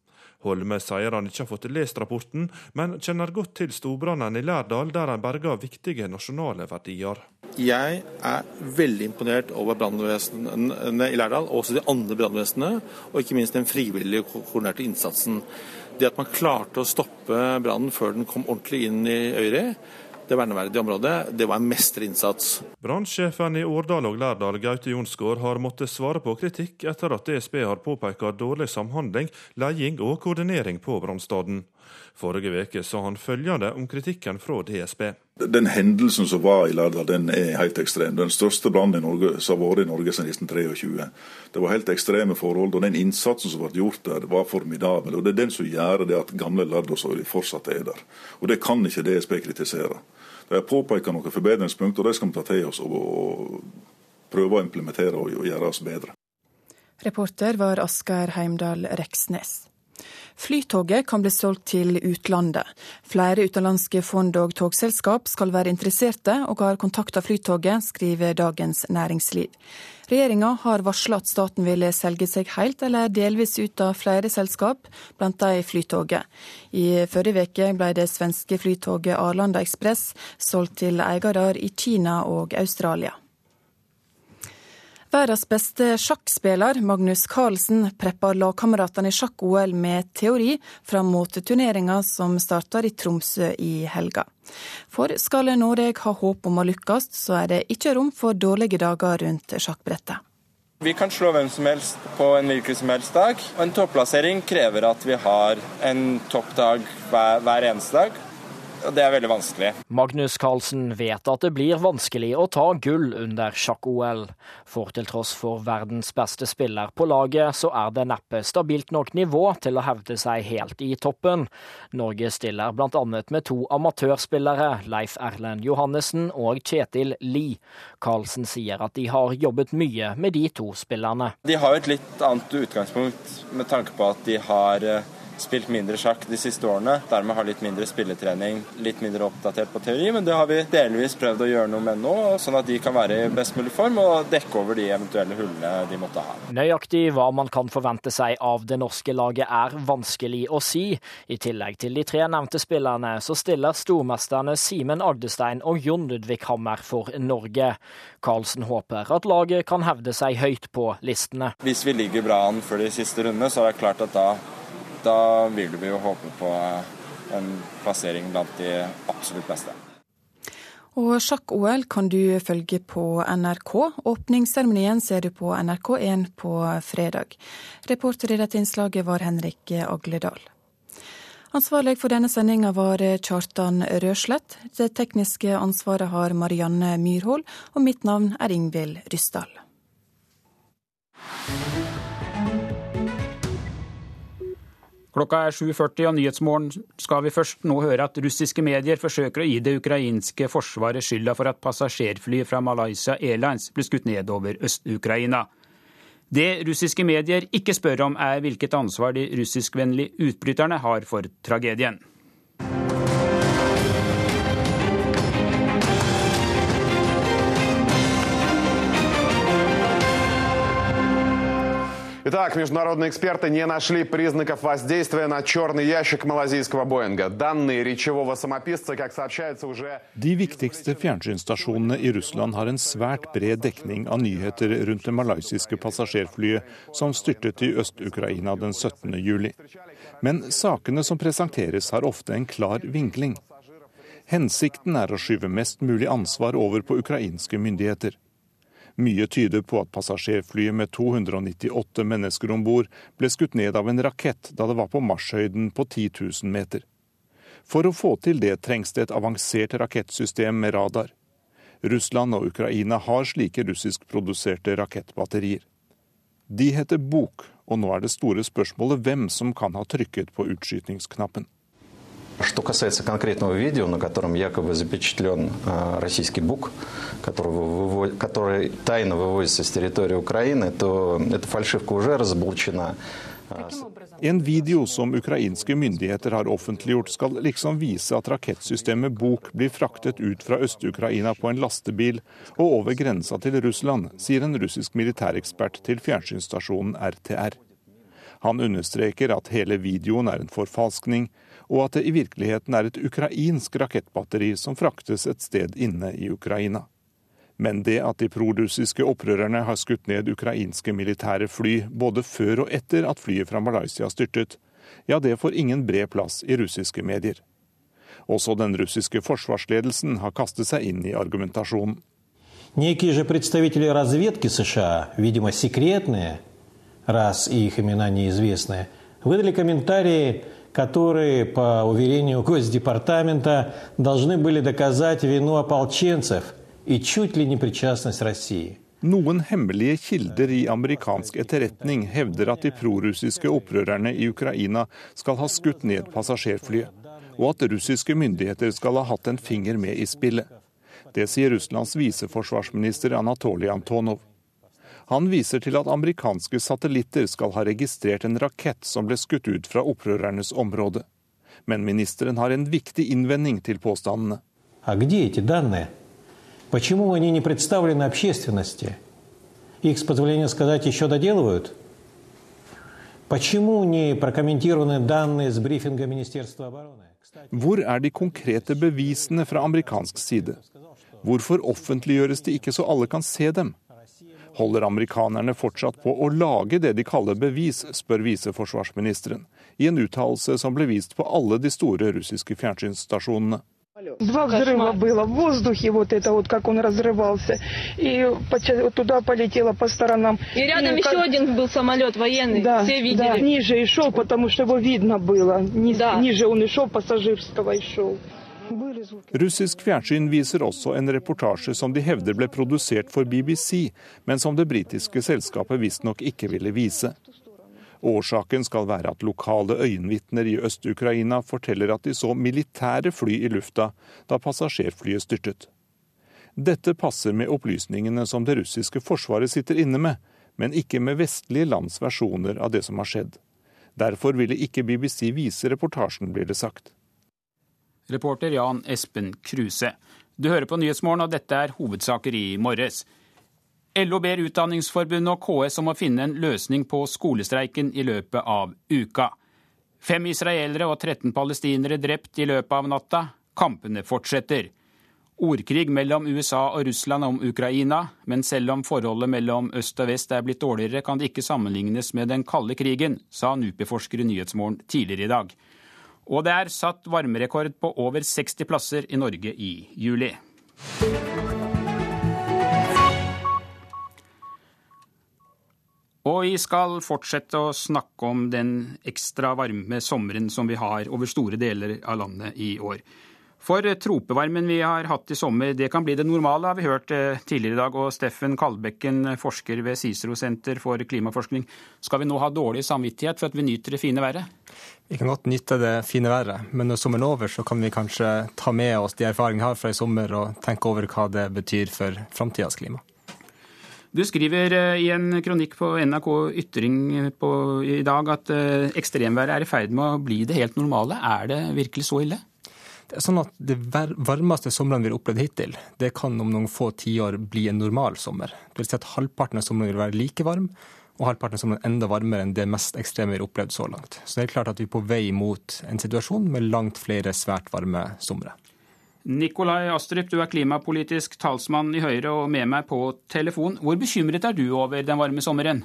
Holme sier han ikke har fått lest rapporten, men kjenner godt til storbrannen i Lærdal, der han berga viktige nasjonale verdier. Jeg er veldig imponert over brannvesenene i Lærdal, og også de andre brannvesenene, og ikke minst den frivillige koordinerte innsatsen. Det at man klarte å stoppe brannen før den kom ordentlig inn i Øyri, det verneverdige området, det var en mesterinnsats. Brannsjefen i Årdal og Lærdal, Gaute Jonsgaard, har måttet svare på kritikk etter at DSB har påpekt dårlig samhandling, leding og koordinering på brannstaden. Forrige uke sa han følgende om kritikken fra DSB. Den hendelsen som var i Lærdal, den er helt ekstrem. Den største brannen som har vært i Norge siden 1923. Det var helt ekstreme forhold, og den innsatsen som ble gjort der, var formidabel. Og Det er den som gjør det at gamle Lærdalsøy fortsatt er der. Og Det kan ikke DSB kritisere. De påpeker påpekt noen forbedringspunkter, og det skal vi ta til oss og prøve å implementere og, og gjøre oss bedre. Reporter var Asgeir Heimdal Reksnes. Flytoget kan bli solgt til utlandet. Flere utenlandske fond og togselskap skal være interesserte og har kontakta Flytoget, skriver Dagens Næringsliv. Regjeringa har varsla at staten vil selge seg helt eller delvis ut av flere selskap, blant de Flytoget. I forrige uke ble det svenske flytoget Arlanda Ekspress solgt til eiere i Kina og Australia. Verdens beste sjakkspiller, Magnus Carlsen, prepper lagkameratene i sjakk-OL med teori fram mot turneringa som starter i Tromsø i helga. For skal Norge ha håp om å lykkes, så er det ikke rom for dårlige dager rundt sjakkbrettet. Vi kan slå hvem som helst på en hvilken som helst dag. En topplassering krever at vi har en toppdag hver, hver eneste dag det er veldig vanskelig. Magnus Carlsen vet at det blir vanskelig å ta gull under sjakk-OL. For til tross for verdens beste spiller på laget, så er det neppe stabilt nok nivå til å hevde seg helt i toppen. Norge stiller bl.a. med to amatørspillere, Leif Erlend Johannessen og Kjetil Lie. Carlsen sier at de har jobbet mye med de to spillerne. De har et litt annet utgangspunkt med tanke på at de har eh, spilt mindre sjakk de siste årene. Dermed har litt mindre spilletrening, litt mindre oppdatert på teori. Men det har vi delvis prøvd å gjøre noe med nå, sånn at de kan være i best mulig form og dekke over de eventuelle hullene de måtte ha. Nøyaktig hva man kan forvente seg av det norske laget er vanskelig å si. I tillegg til de tre nevnte spillerne, så stiller stormesterne Simen Agdestein og Jon Ludvig Hammer for Norge. Karlsen håper at laget kan hevde seg høyt på listene. Hvis vi ligger bra an før de siste rundene, så er det klart at da da vil vi jo håpe på en plassering blant de absolutt beste. Og sjakk-OL kan du følge på NRK. Åpningsseremonien ser du på NRK1 på fredag. Reporter i dette innslaget var Henrik Agledal. Ansvarlig for denne sendinga var Kjartan Røslett. Det tekniske ansvaret har Marianne Myrhol, og mitt navn er Ingvild Ryssdal. Klokka er 7.40 og Nyhetsmorgen skal vi først nå høre at russiske medier forsøker å gi det ukrainske forsvaret skylda for at passasjerflyet fra Malaysia Airlines ble skutt ned over Øst-Ukraina. Det russiske medier ikke spør om, er hvilket ansvar de russiskvennlige utbryterne har for tragedien. Итак, международные эксперты не нашли признаков воздействия на черный ящик малазийского Боинга. Данные речевого самописца, как сообщается, уже... De viktigste fjernsynsstasjonene i Russland har en svært bred dekning av nyheter rundt det malaysiske passasjerflyet som styrtet i Øst-Ukraina den 17. juli. Men sakene som presenteres har ofte en klar vinkling. Hensikten er å skyve mest mulig ansvar over på ukrainske myndigheter. Mye tyder på at passasjerflyet med 298 mennesker om bord ble skutt ned av en rakett da det var på marsjhøyden på 10 000 meter. For å få til det trengs det et avansert rakettsystem med radar. Russland og Ukraina har slike russiskproduserte rakettbatterier. De heter Bok, og nå er det store spørsmålet hvem som kan ha trykket på utskytningsknappen. Что касается конкретного видео, на котором якобы запечатлен российский БУК, который, вывод, который тайно вывозится с территории Украины, то эта фальшивка уже разоблачена. En video som ukrainske myndigheter har offentliggjort, skal liksom vise at rakettsystemet Bok blir fraktet ut fra Øst-Ukraina på en lastebil og over grensa til Russland, sier en russisk militærekspert til fjernsynsstasjonen RTR. Han understreker at hele videoen er en forfalskning, og at det i virkeligheten er et ukrainsk rakettbatteri som fraktes et sted inne i Ukraina. Men det at de prorussiske opprørerne har skutt ned ukrainske militære fly både før og etter at flyet fra Malaysia styrtet, ja, det får ingen bred plass i russiske medier. Også den russiske forsvarsledelsen har kastet seg inn i argumentasjonen. Некие же представители разведки США, видимо секретные, раз их имена неизвестны, выдали комментарии которые, по уверению Госдепартамента, должны были доказать вину ополченцев и чуть ли не причастность России. Noen hemmelige kilder i amerikansk etterretning hevder at de prorussiske opprørerne i Ukraina skal ha skutt ned passasjerflyet, og at russiske myndigheter skal ha hatt en finger med i spillet. Det sier Russlands viseforsvarsminister Anatolij Antonov. Han viser til at amerikanske satellitter skal ha registrert en rakett som ble skutt ut fra opprørernes område. Men ministeren har en viktig innvending til påstandene. Почему они не представлены общественности? Их, с позволения сказать, еще доделывают? Почему не прокомментированы данные с брифинга Министерства обороны? Hvor er de konkrete bevisene fra amerikansk side? Hvorfor offentliggjøres de ikke så alle kan se dem? Holder amerikanerne fortsatt på å lage det de kaller bevis, spør viseforsvarsministeren, i en uttalelse som ble vist på alle de store russiske fjernsynsstasjonene. Два взрыва было в воздухе, вот это вот как он разрывался, и туда полетело по сторонам. И рядом и, еще как... один был самолет военный, да, все видели. Да, ниже и шел, потому что его видно было. Низ, да. Ниже он и шел, пассажирского и шел. Russisk fjernsyn viser også en reportasje som de hevder ble produsert for BBC, men som det britiske selskapet visstnok ikke ville vise. Årsaken skal være at lokale øyenvitner i Øst-Ukraina forteller at de så militære fly i lufta da passasjerflyet styrtet. Dette passer med opplysningene som det russiske forsvaret sitter inne med, men ikke med vestlige lands versjoner av det som har skjedd. Derfor ville ikke BBC vise reportasjen, blir det sagt. Reporter Jan Espen Kruse. Du hører på Nyhetsmorgen, og dette er hovedsaker i morges. LO ber Utdanningsforbundet og KS om å finne en løsning på skolestreiken i løpet av uka. Fem israelere og 13 palestinere drept i løpet av natta. Kampene fortsetter. Ordkrig mellom USA og Russland om Ukraina, men selv om forholdet mellom øst og vest er blitt dårligere, kan det ikke sammenlignes med den kalde krigen, sa NUPI-forsker i Nyhetsmorgen tidligere i dag. Og det er satt varmerekord på over 60 plasser i Norge i juli. Og vi skal fortsette å snakke om den ekstra varme sommeren som vi har over store deler av landet i år. For tropevarmen vi har hatt i sommer, det kan bli det normale, har vi hørt eh, tidligere i dag. Og Steffen Kalbekken, forsker ved Cicero Senter for klimaforskning. Skal vi nå ha dårlig samvittighet for at vi nyter det fine været? Vi kan godt nyte det fine været, men når sommeren er over, så kan vi kanskje ta med oss de erfaringene vi har fra i sommer, og tenke over hva det betyr for framtidas klima. Du skriver eh, i en kronikk på NRK Ytring på, i dag at eh, ekstremværet er i ferd med å bli det helt normale. Er det virkelig så ille? Det er sånn at Det varmeste sommeren vi har opplevd hittil, det kan om noen få tiår bli en normal sommer. Det vil si at Halvparten av sommeren vil være like varm, og halvparten av sommeren enda varmere enn det mest ekstreme vi har opplevd så langt. Så det er klart at vi er på vei mot en situasjon med langt flere svært varme somre. Nikolai Astrup, du er klimapolitisk talsmann i Høyre og med meg på telefon. Hvor bekymret er du over den varme sommeren?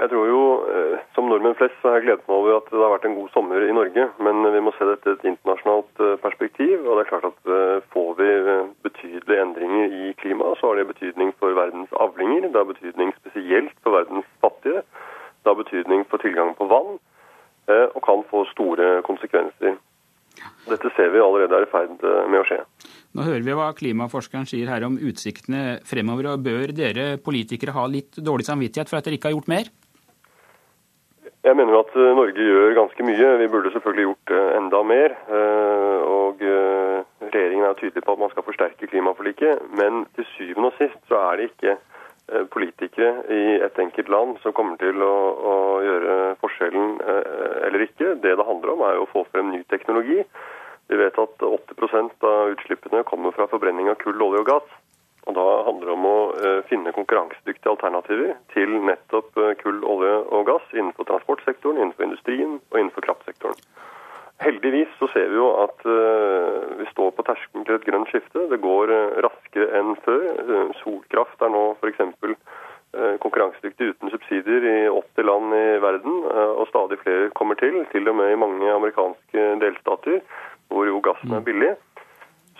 Jeg tror jo, eh, Som nordmenn flest så har jeg gledet meg over at det har vært en god sommer i Norge. Men vi må se dette i et internasjonalt eh, perspektiv. og det er klart at eh, Får vi betydelige endringer i klimaet, så har det betydning for verdens avlinger. Det har betydning spesielt for verdens fattige. Det har betydning for tilgang på vann, og kan få store konsekvenser. Dette ser vi allerede er i ferd med å skje. Nå hører vi hva klimaforskeren sier her om utsiktene fremover. og Bør dere politikere ha litt dårlig samvittighet for at dere ikke har gjort mer? Jeg mener at eh, Norge gjør ganske mye. Vi burde selvfølgelig gjort eh, enda mer. Eh, og Regjeringen er tydelig på at man skal forsterke klimaforliket. Men til syvende og sist så er det ikke politikere i et enkelt land som kommer til å, å gjøre forskjellen eller ikke. Det det handler om, er jo å få frem ny teknologi. Vi vet at 80% av utslippene kommer fra forbrenning av kull, olje og gass. Og Da handler det om å eh, finne konkurransedyktige alternativer til nettopp eh, kull, olje og gass innenfor transportsektoren, innenfor industrien og innenfor kraftsektoren. Heldigvis så ser vi jo at uh, vi står på terskelen til et grønt skifte. Det går raskere enn før. Solkraft er nå f.eks. konkurransedyktig uten subsidier i 80 land i verden, og stadig flere kommer til. Til og med i mange amerikanske delstater hvor jo gassen er billig.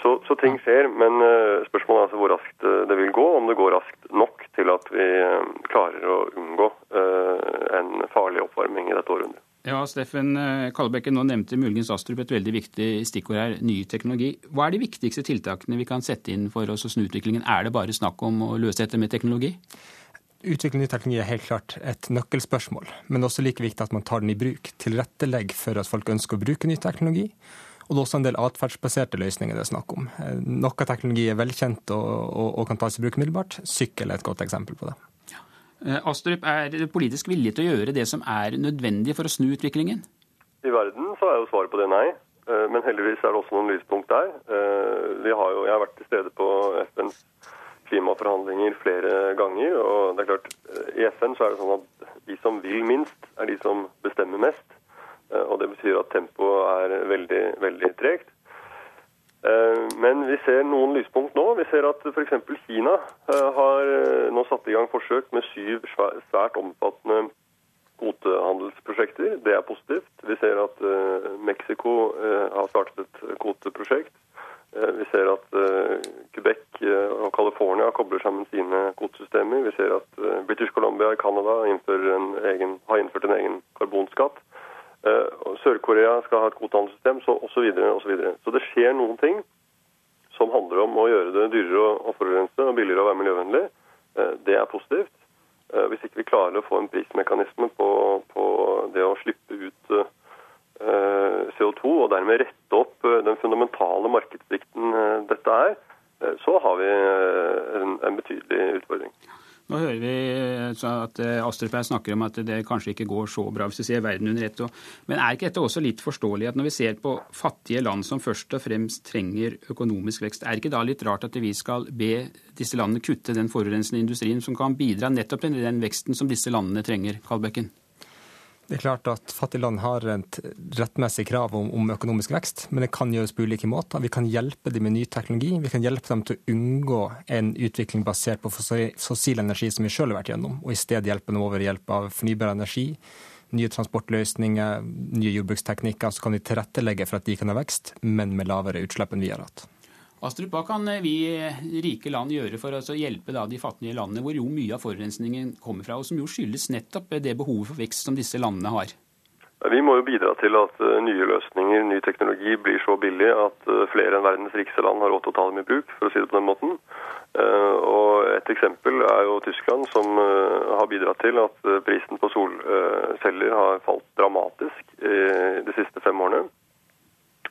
Så, så, ting skjer, men uh, spørsmålet er altså hvor raskt uh, det vil gå. Om det går raskt nok til at vi uh, klarer å unngå en farlig oppvarming i dette århundret. Ja, Steffen Kallebekken, nå nevnte muligens Astrup et veldig viktig stikkord her, ny teknologi. Hva er de viktigste tiltakene vi kan sette inn for oss å snu utviklingen? Er det bare snakk om å løse dette med teknologi? Utvikling ny teknologi er helt klart et nøkkelspørsmål, men også like viktig at man tar den i bruk. Tilrettelegg for at folk ønsker å bruke ny teknologi og det er også en del atferdsbaserte løsninger det er snakk om. Eh, noe teknologi er velkjent og, og, og kan tas i bruk umiddelbart. Sykkel er et godt eksempel på det. Ja. Astrup, er det politisk vilje til å gjøre det som er nødvendig for å snu utviklingen? I verden så er jo svaret på det nei. Men heldigvis er det også noen lyspunkt der. Har jo, jeg har vært til stede på FNs klimaforhandlinger flere ganger. og det er klart, I FN så er det sånn at de som vil minst, er de som bestemmer mest. Eh, og Det betyr at tempoet er veldig, veldig tregt. Eh, men vi ser noen lyspunkt nå. Vi ser at f.eks. Kina eh, har nå satt i gang forsøk med syv svært omfattende kvotehandelsprosjekter. Det er positivt. Vi ser at Mexico har startet et kvoteprosjekt. Vi ser at Quebec og California kobler sammen sine kvotesystemer. Vi ser at British Columbia i Canada har innført en egen karbonskatt. Sør-Korea skal ha et kvotehandelssystem, så osv. Så, videre, så det skjer noen ting som handler om å gjøre det dyrere å forurense og billigere å være miljøvennlig. Det er positivt. Hvis ikke vi klarer å få en prismekanisme på, på det å slippe ut CO2, og dermed rette opp eh, den fundamentale markedssvikten eh, dette er, eh, så har vi en, en betydelig utfordring. Nå hører vi at Astrup her snakker om at det kanskje ikke går så bra hvis vi ser verden under ett. Men er ikke dette også litt forståelig at når vi ser på fattige land som først og fremst trenger økonomisk vekst, er ikke da litt rart at vi skal be disse landene kutte den forurensende industrien som kan bidra nettopp til den veksten som disse landene trenger, Kalbekken? Det er klart at Fattige land har et rettmessig krav om, om, økonomisk vekst, men det kan gjøres på ulike måter. Vi kan hjelpe dem med ny teknologi. Vi kan hjelpe dem til å unngå en utvikling basert på fossil energi som vi sjøl har vært gjennom, og i stedet hjelpe dem over hjelp av fornybar energi, nye transportløsninger, nye jordbruksteknikker. Så kan vi tilrettelegge for at de kan ha vekst, men med lavere utslipp enn vi har hatt. Astrup, hva kan vi rike land gjøre for å hjelpe de fattige landene, hvor jo mye av forurensningen kommer fra, og som jo skyldes nettopp det behovet for vekst som disse landene har? Vi må jo bidra til at eh, nye løsninger, ny teknologi, blir så billig at eh, flere enn verdens rikeste land har råd til å ta dem i bruk, for å si det på den måten. Eh, og Et eksempel er jo Tyskland, som har bidratt til at prisen på solceller har falt dramatisk de siste fem årene.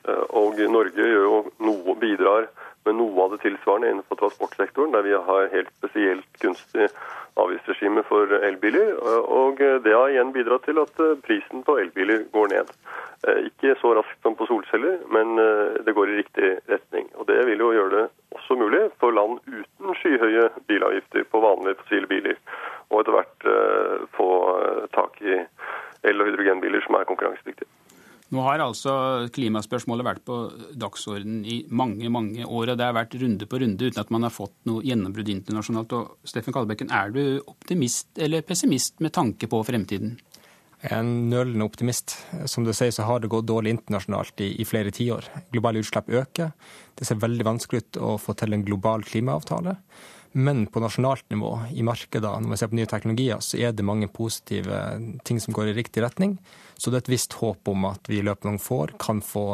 Eh, og Norge gjør jo noe, bidrar med noe av det tilsvarende innenfor transportsektoren, der vi har helt spesielt gunstig avgiftsregime for elbiler. Eh, og det har igjen bidratt til at eh, prisen på elbiler går ned. Ikke så raskt som på solceller, men det går i riktig retning. Og Det vil jo gjøre det også mulig for land uten skyhøye bilavgifter på vanlige fossile biler, og etter hvert få tak i el- og hydrogenbiler som er konkurransedyktige. Nå har altså klimaspørsmålet vært på dagsordenen i mange mange år, og det har vært runde på runde uten at man har fått noe gjennombrudd internasjonalt. Og Steffen Kalbekken, er du optimist eller pessimist med tanke på fremtiden? Jeg er en nølende optimist. Som du sier, så har det gått dårlig internasjonalt i, i flere tiår. Globale utslipp øker. Det ser veldig vanskelig ut å få til en global klimaavtale. Men på nasjonalt nivå, i markeder, når vi ser på nye teknologier, så er det mange positive ting som går i riktig retning. Så det er et visst håp om at vi i løpet av noen få år kan få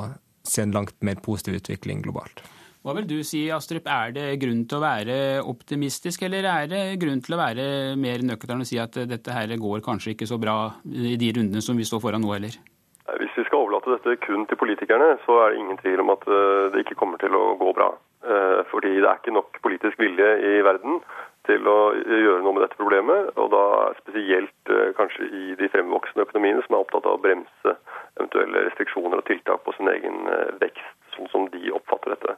se en langt mer positiv utvikling globalt. Hva vil du si, Astrup, er det grunn til å være optimistisk, eller er det grunn til å være mer nøktern og si at dette her går kanskje ikke så bra i de rundene som vi står foran nå, heller? Hvis vi skal overlate dette kun til politikerne, så er det ingen tvil om at eh, det ikke kommer til å gå bra. Eh, fordi det er ikke nok politisk vilje i verden til å gjøre noe med dette problemet. Og da spesielt eh, kanskje i de fremvoksende økonomiene som er opptatt av å bremse eventuelle restriksjoner og tiltak på sin egen eh, vekst, sånn som de oppfatter dette.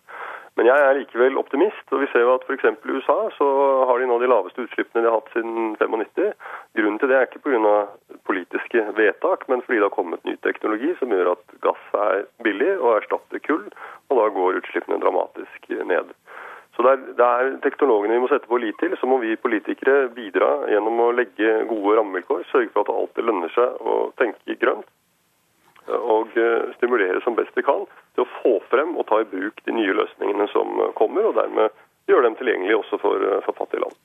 Men jeg er likevel optimist, og vi ser jo at f.eks. i USA så har de nå de laveste utslippene de har hatt siden 95. Grunnen til det er ikke pga. politiske vedtak, men fordi det har kommet ny teknologi som gjør at gass er billig og erstatter kull, og da går utslippene dramatisk ned. Så det er, det er, teknologene vi må sette vår lit til. Så må vi politikere bidra gjennom å legge gode rammevilkår. Sørge for at det alltid lønner seg å tenke grønt. Og eh, stimulere som best vi kan til å få frem og ta i bruk de nye løsningene som kommer, og dermed gjøre dem tilgjengelige også for, eh, for fattige land.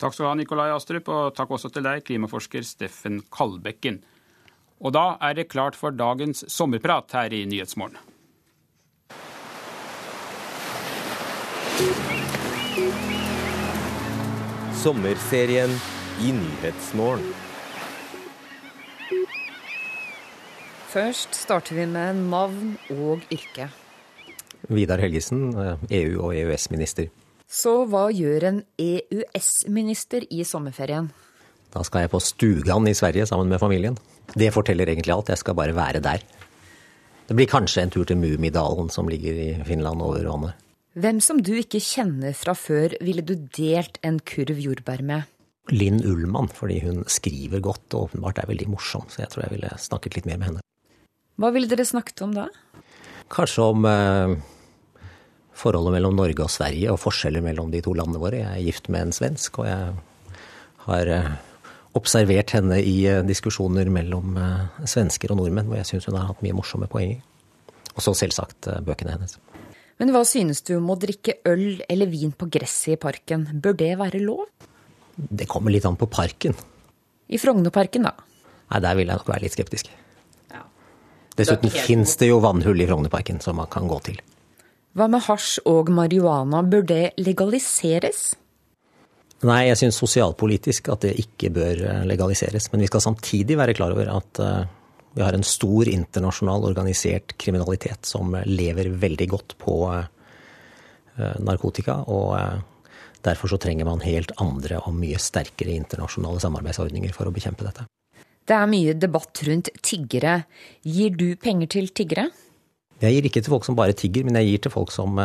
Takk skal du ha, Nikolai Astrup, og takk også til deg, klimaforsker Steffen Kalbekken. Og da er det klart for dagens sommerprat her i Nyhetsmorgen. Sommerserien i Nyhetsmorgen. Først starter vi med navn og yrke. Vidar Helgesen, EU- og EØS-minister. Så hva gjør en EØS-minister i sommerferien? Da skal jeg på Stugan i Sverige sammen med familien. Det forteller egentlig alt. Jeg skal bare være der. Det blir kanskje en tur til Mummidalen, som ligger i Finland, over vannet. Hvem som du ikke kjenner fra før, ville du delt en kurv jordbær med? Linn Ullmann, fordi hun skriver godt og åpenbart er veldig morsom. Så jeg tror jeg ville snakket litt mer med henne. Hva ville dere snakket om da? Kanskje om eh, forholdet mellom Norge og Sverige og forskjeller mellom de to landene våre. Jeg er gift med en svensk, og jeg har eh, observert henne i eh, diskusjoner mellom eh, svensker og nordmenn, hvor jeg syns hun har hatt mye morsomme poenger. Og så selvsagt eh, bøkene hennes. Men hva synes du om å drikke øl eller vin på gresset i parken? Bør det være lov? Det kommer litt an på parken. I Frognerparken, da? Nei, der vil jeg nok være litt skeptisk. Ja. Dessuten fins det jo vannhull i Frognerparken som man kan gå til. Hva med hasj og marihuana, bør det legaliseres? Nei, jeg syns sosialpolitisk at det ikke bør eh, legaliseres. Men vi skal samtidig være klar over at eh, vi har en stor internasjonal organisert kriminalitet som lever veldig godt på eh, narkotika. Og derfor så trenger man helt andre og mye sterkere internasjonale samarbeidsordninger for å bekjempe dette. Det er mye debatt rundt tiggere. Gir du penger til tiggere? Jeg gir ikke til folk som bare tigger, men jeg gir til folk som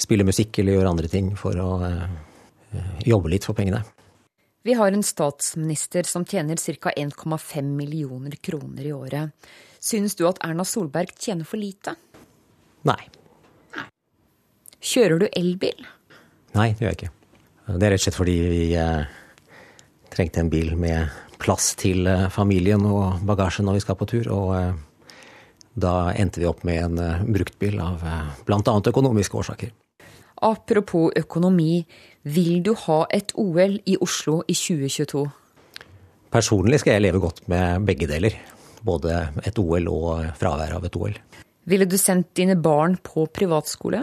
spiller musikk eller gjør andre ting for å Eh, jobbe litt for pengene. Vi har en statsminister som tjener ca. 1,5 millioner kroner i året. Synes du at Erna Solberg tjener for lite? Nei. Kjører du elbil? Nei, det gjør jeg ikke. Det er rett og slett fordi vi eh, trengte en bil med plass til eh, familien og bagasje når vi skal på tur. Og eh, da endte vi opp med en bruktbil av bl.a. økonomiske årsaker. Apropos økonomi, vil du ha et OL i Oslo i 2022? Personlig skal jeg leve godt med begge deler. Både et OL og fravær av et OL. Ville du sendt dine barn på privatskole?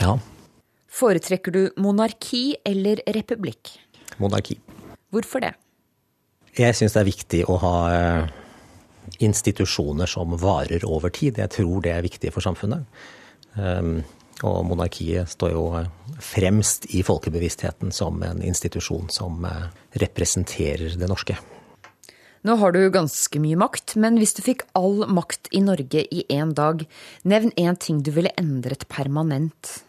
Ja. Foretrekker du monarki eller republikk? Monarki. Hvorfor det? Jeg syns det er viktig å ha eh, institusjoner som varer over tid. Jeg tror det er viktig for samfunnet. Og monarkiet står jo fremst i folkebevisstheten som en institusjon som eh, representerer det norske. Nå har du ganske mye makt, men hvis du fikk all makt i Norge i én dag, nevn én ting du ville endret permanent.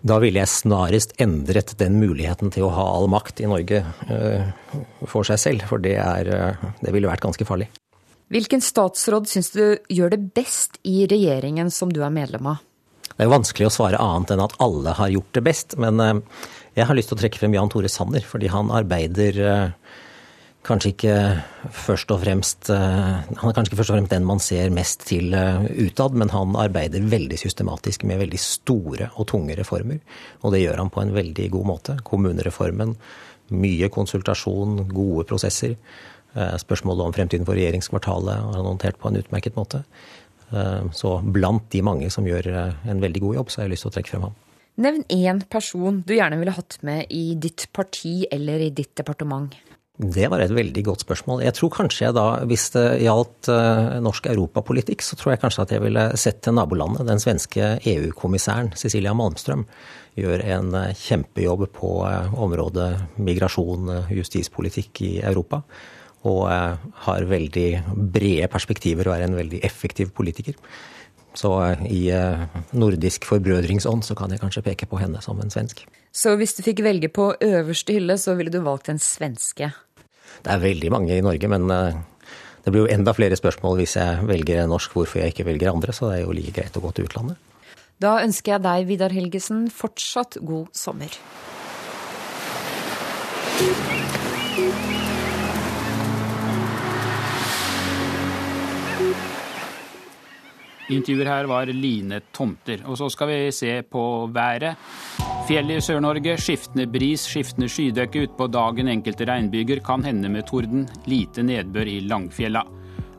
Da ville jeg snarest endret den muligheten til å ha all makt i Norge uh, for seg selv, for det, er, uh, det ville vært ganske farlig. Hvilken statsråd syns du gjør det best i regjeringen som du er medlem av? Det er jo vanskelig å svare annet enn at alle har gjort det best. Men eh, jeg har lyst til å trekke frem Jan Tore Sanner, fordi han arbeider eh, kanskje ikke først og fremst eh, Han er kanskje ikke først og fremst den man ser mest til utad, men han arbeider veldig systematisk med veldig store og tunge reformer. Og det gjør han på en veldig god måte. Kommunereformen, mye konsultasjon, gode prosesser. Spørsmålet om fremtiden for regjeringskvartalet har han håndtert på en utmerket måte. Eh, så blant de mange som gjør eh, en veldig god jobb, så har jeg lyst til å trekke frem ham. Nevn én person du gjerne ville hatt med i ditt parti eller i ditt departement. Det var et veldig godt spørsmål. Jeg tror kanskje jeg da, hvis det gjaldt eh, norsk europapolitikk, så tror jeg kanskje at jeg ville sett til nabolandet. Den svenske EU-kommissæren Cecilia Malmström gjør en kjempejobb på området migrasjon, justispolitikk i Europa og eh, har veldig brede perspektiver og er en veldig effektiv politiker. Så eh, i eh, nordisk forbrødringsånd så kan jeg kanskje peke på henne som en svensk. Så hvis du fikk velge på øverste hylle, så ville du valgt en svenske? Det er veldig mange i Norge, men det blir jo enda flere spørsmål hvis jeg velger norsk hvorfor jeg ikke velger andre, så det er jo like greit å gå til utlandet. Da ønsker jeg deg, Vidar Helgesen, fortsatt god sommer. Intervjuer her var Line Tomter. Og så skal vi se på været. Fjellet i Sør-Norge skiftende bris, skiftende skydekke utpå dagen. Enkelte regnbyger kan hende med torden. Lite nedbør i Langfjella.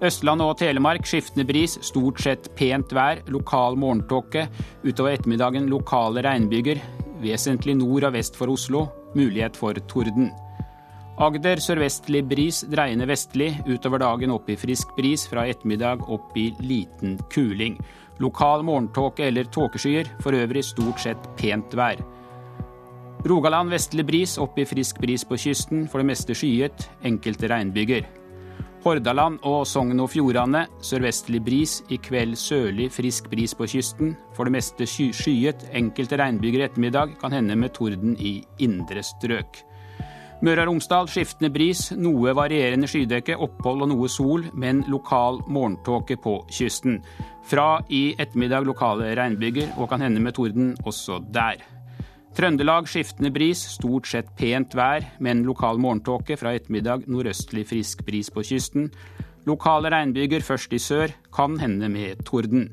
Østland og Telemark skiftende bris, stort sett pent vær. Lokal morgentåke. Utover ettermiddagen lokale regnbyger. Vesentlig nord og vest for Oslo. Mulighet for torden. Agder sørvestlig bris, dreiende vestlig. Utover dagen opp i frisk bris, fra ettermiddag opp i liten kuling. Lokal morgentåke eller tåkeskyer, for øvrig stort sett pent vær. Rogaland vestlig bris, opp i frisk bris på kysten, for det meste skyet, enkelte regnbyger. Hordaland og Sogn og Fjordane sørvestlig bris, i kveld sørlig frisk bris på kysten. For det meste skyet, enkelte regnbyger i ettermiddag, kan hende med torden i indre strøk. Møre og Romsdal skiftende bris, noe varierende skydekke, opphold og noe sol, men lokal morgentåke på kysten. Fra i ettermiddag lokale regnbyger, og kan hende med torden også der. Trøndelag skiftende bris, stort sett pent vær, men lokal morgentåke. Fra ettermiddag nordøstlig frisk bris på kysten. Lokale regnbyger først i sør, kan hende med torden.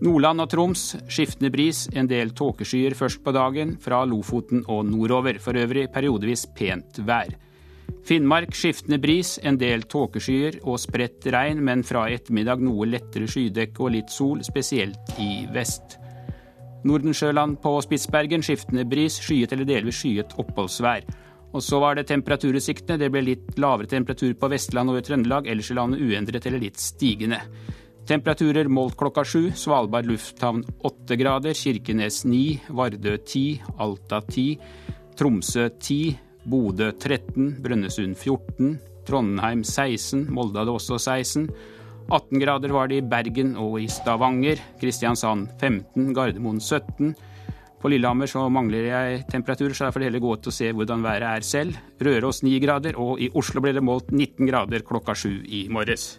Nordland og Troms skiftende bris, en del tåkeskyer først på dagen. Fra Lofoten og nordover. For øvrig periodevis pent vær. Finnmark skiftende bris, en del tåkeskyer og spredt regn, men fra ettermiddag noe lettere skydekke og litt sol, spesielt i vest. Nordensjøland på Spitsbergen skiftende bris, skyet eller delvis skyet oppholdsvær. Og så var det temperaturutsiktene. Det ble litt lavere temperatur på Vestland og i Trøndelag, ellers i landet uendret eller litt stigende. Temperaturer målt klokka sju. Svalbard lufthavn åtte grader. Kirkenes ni. Vardø ti. Alta ti. Tromsø ti. Bodø 13. Brønnøysund 14. Trondheim 16. Molde hadde også 16. 18 grader var det i Bergen og i Stavanger. Kristiansand 15, Gardermoen 17. På Lillehammer så mangler jeg temperatur, så derfor heller gå ut og se hvordan været er selv. Røros 9 grader, og i Oslo ble det målt 19 grader klokka sju i morges.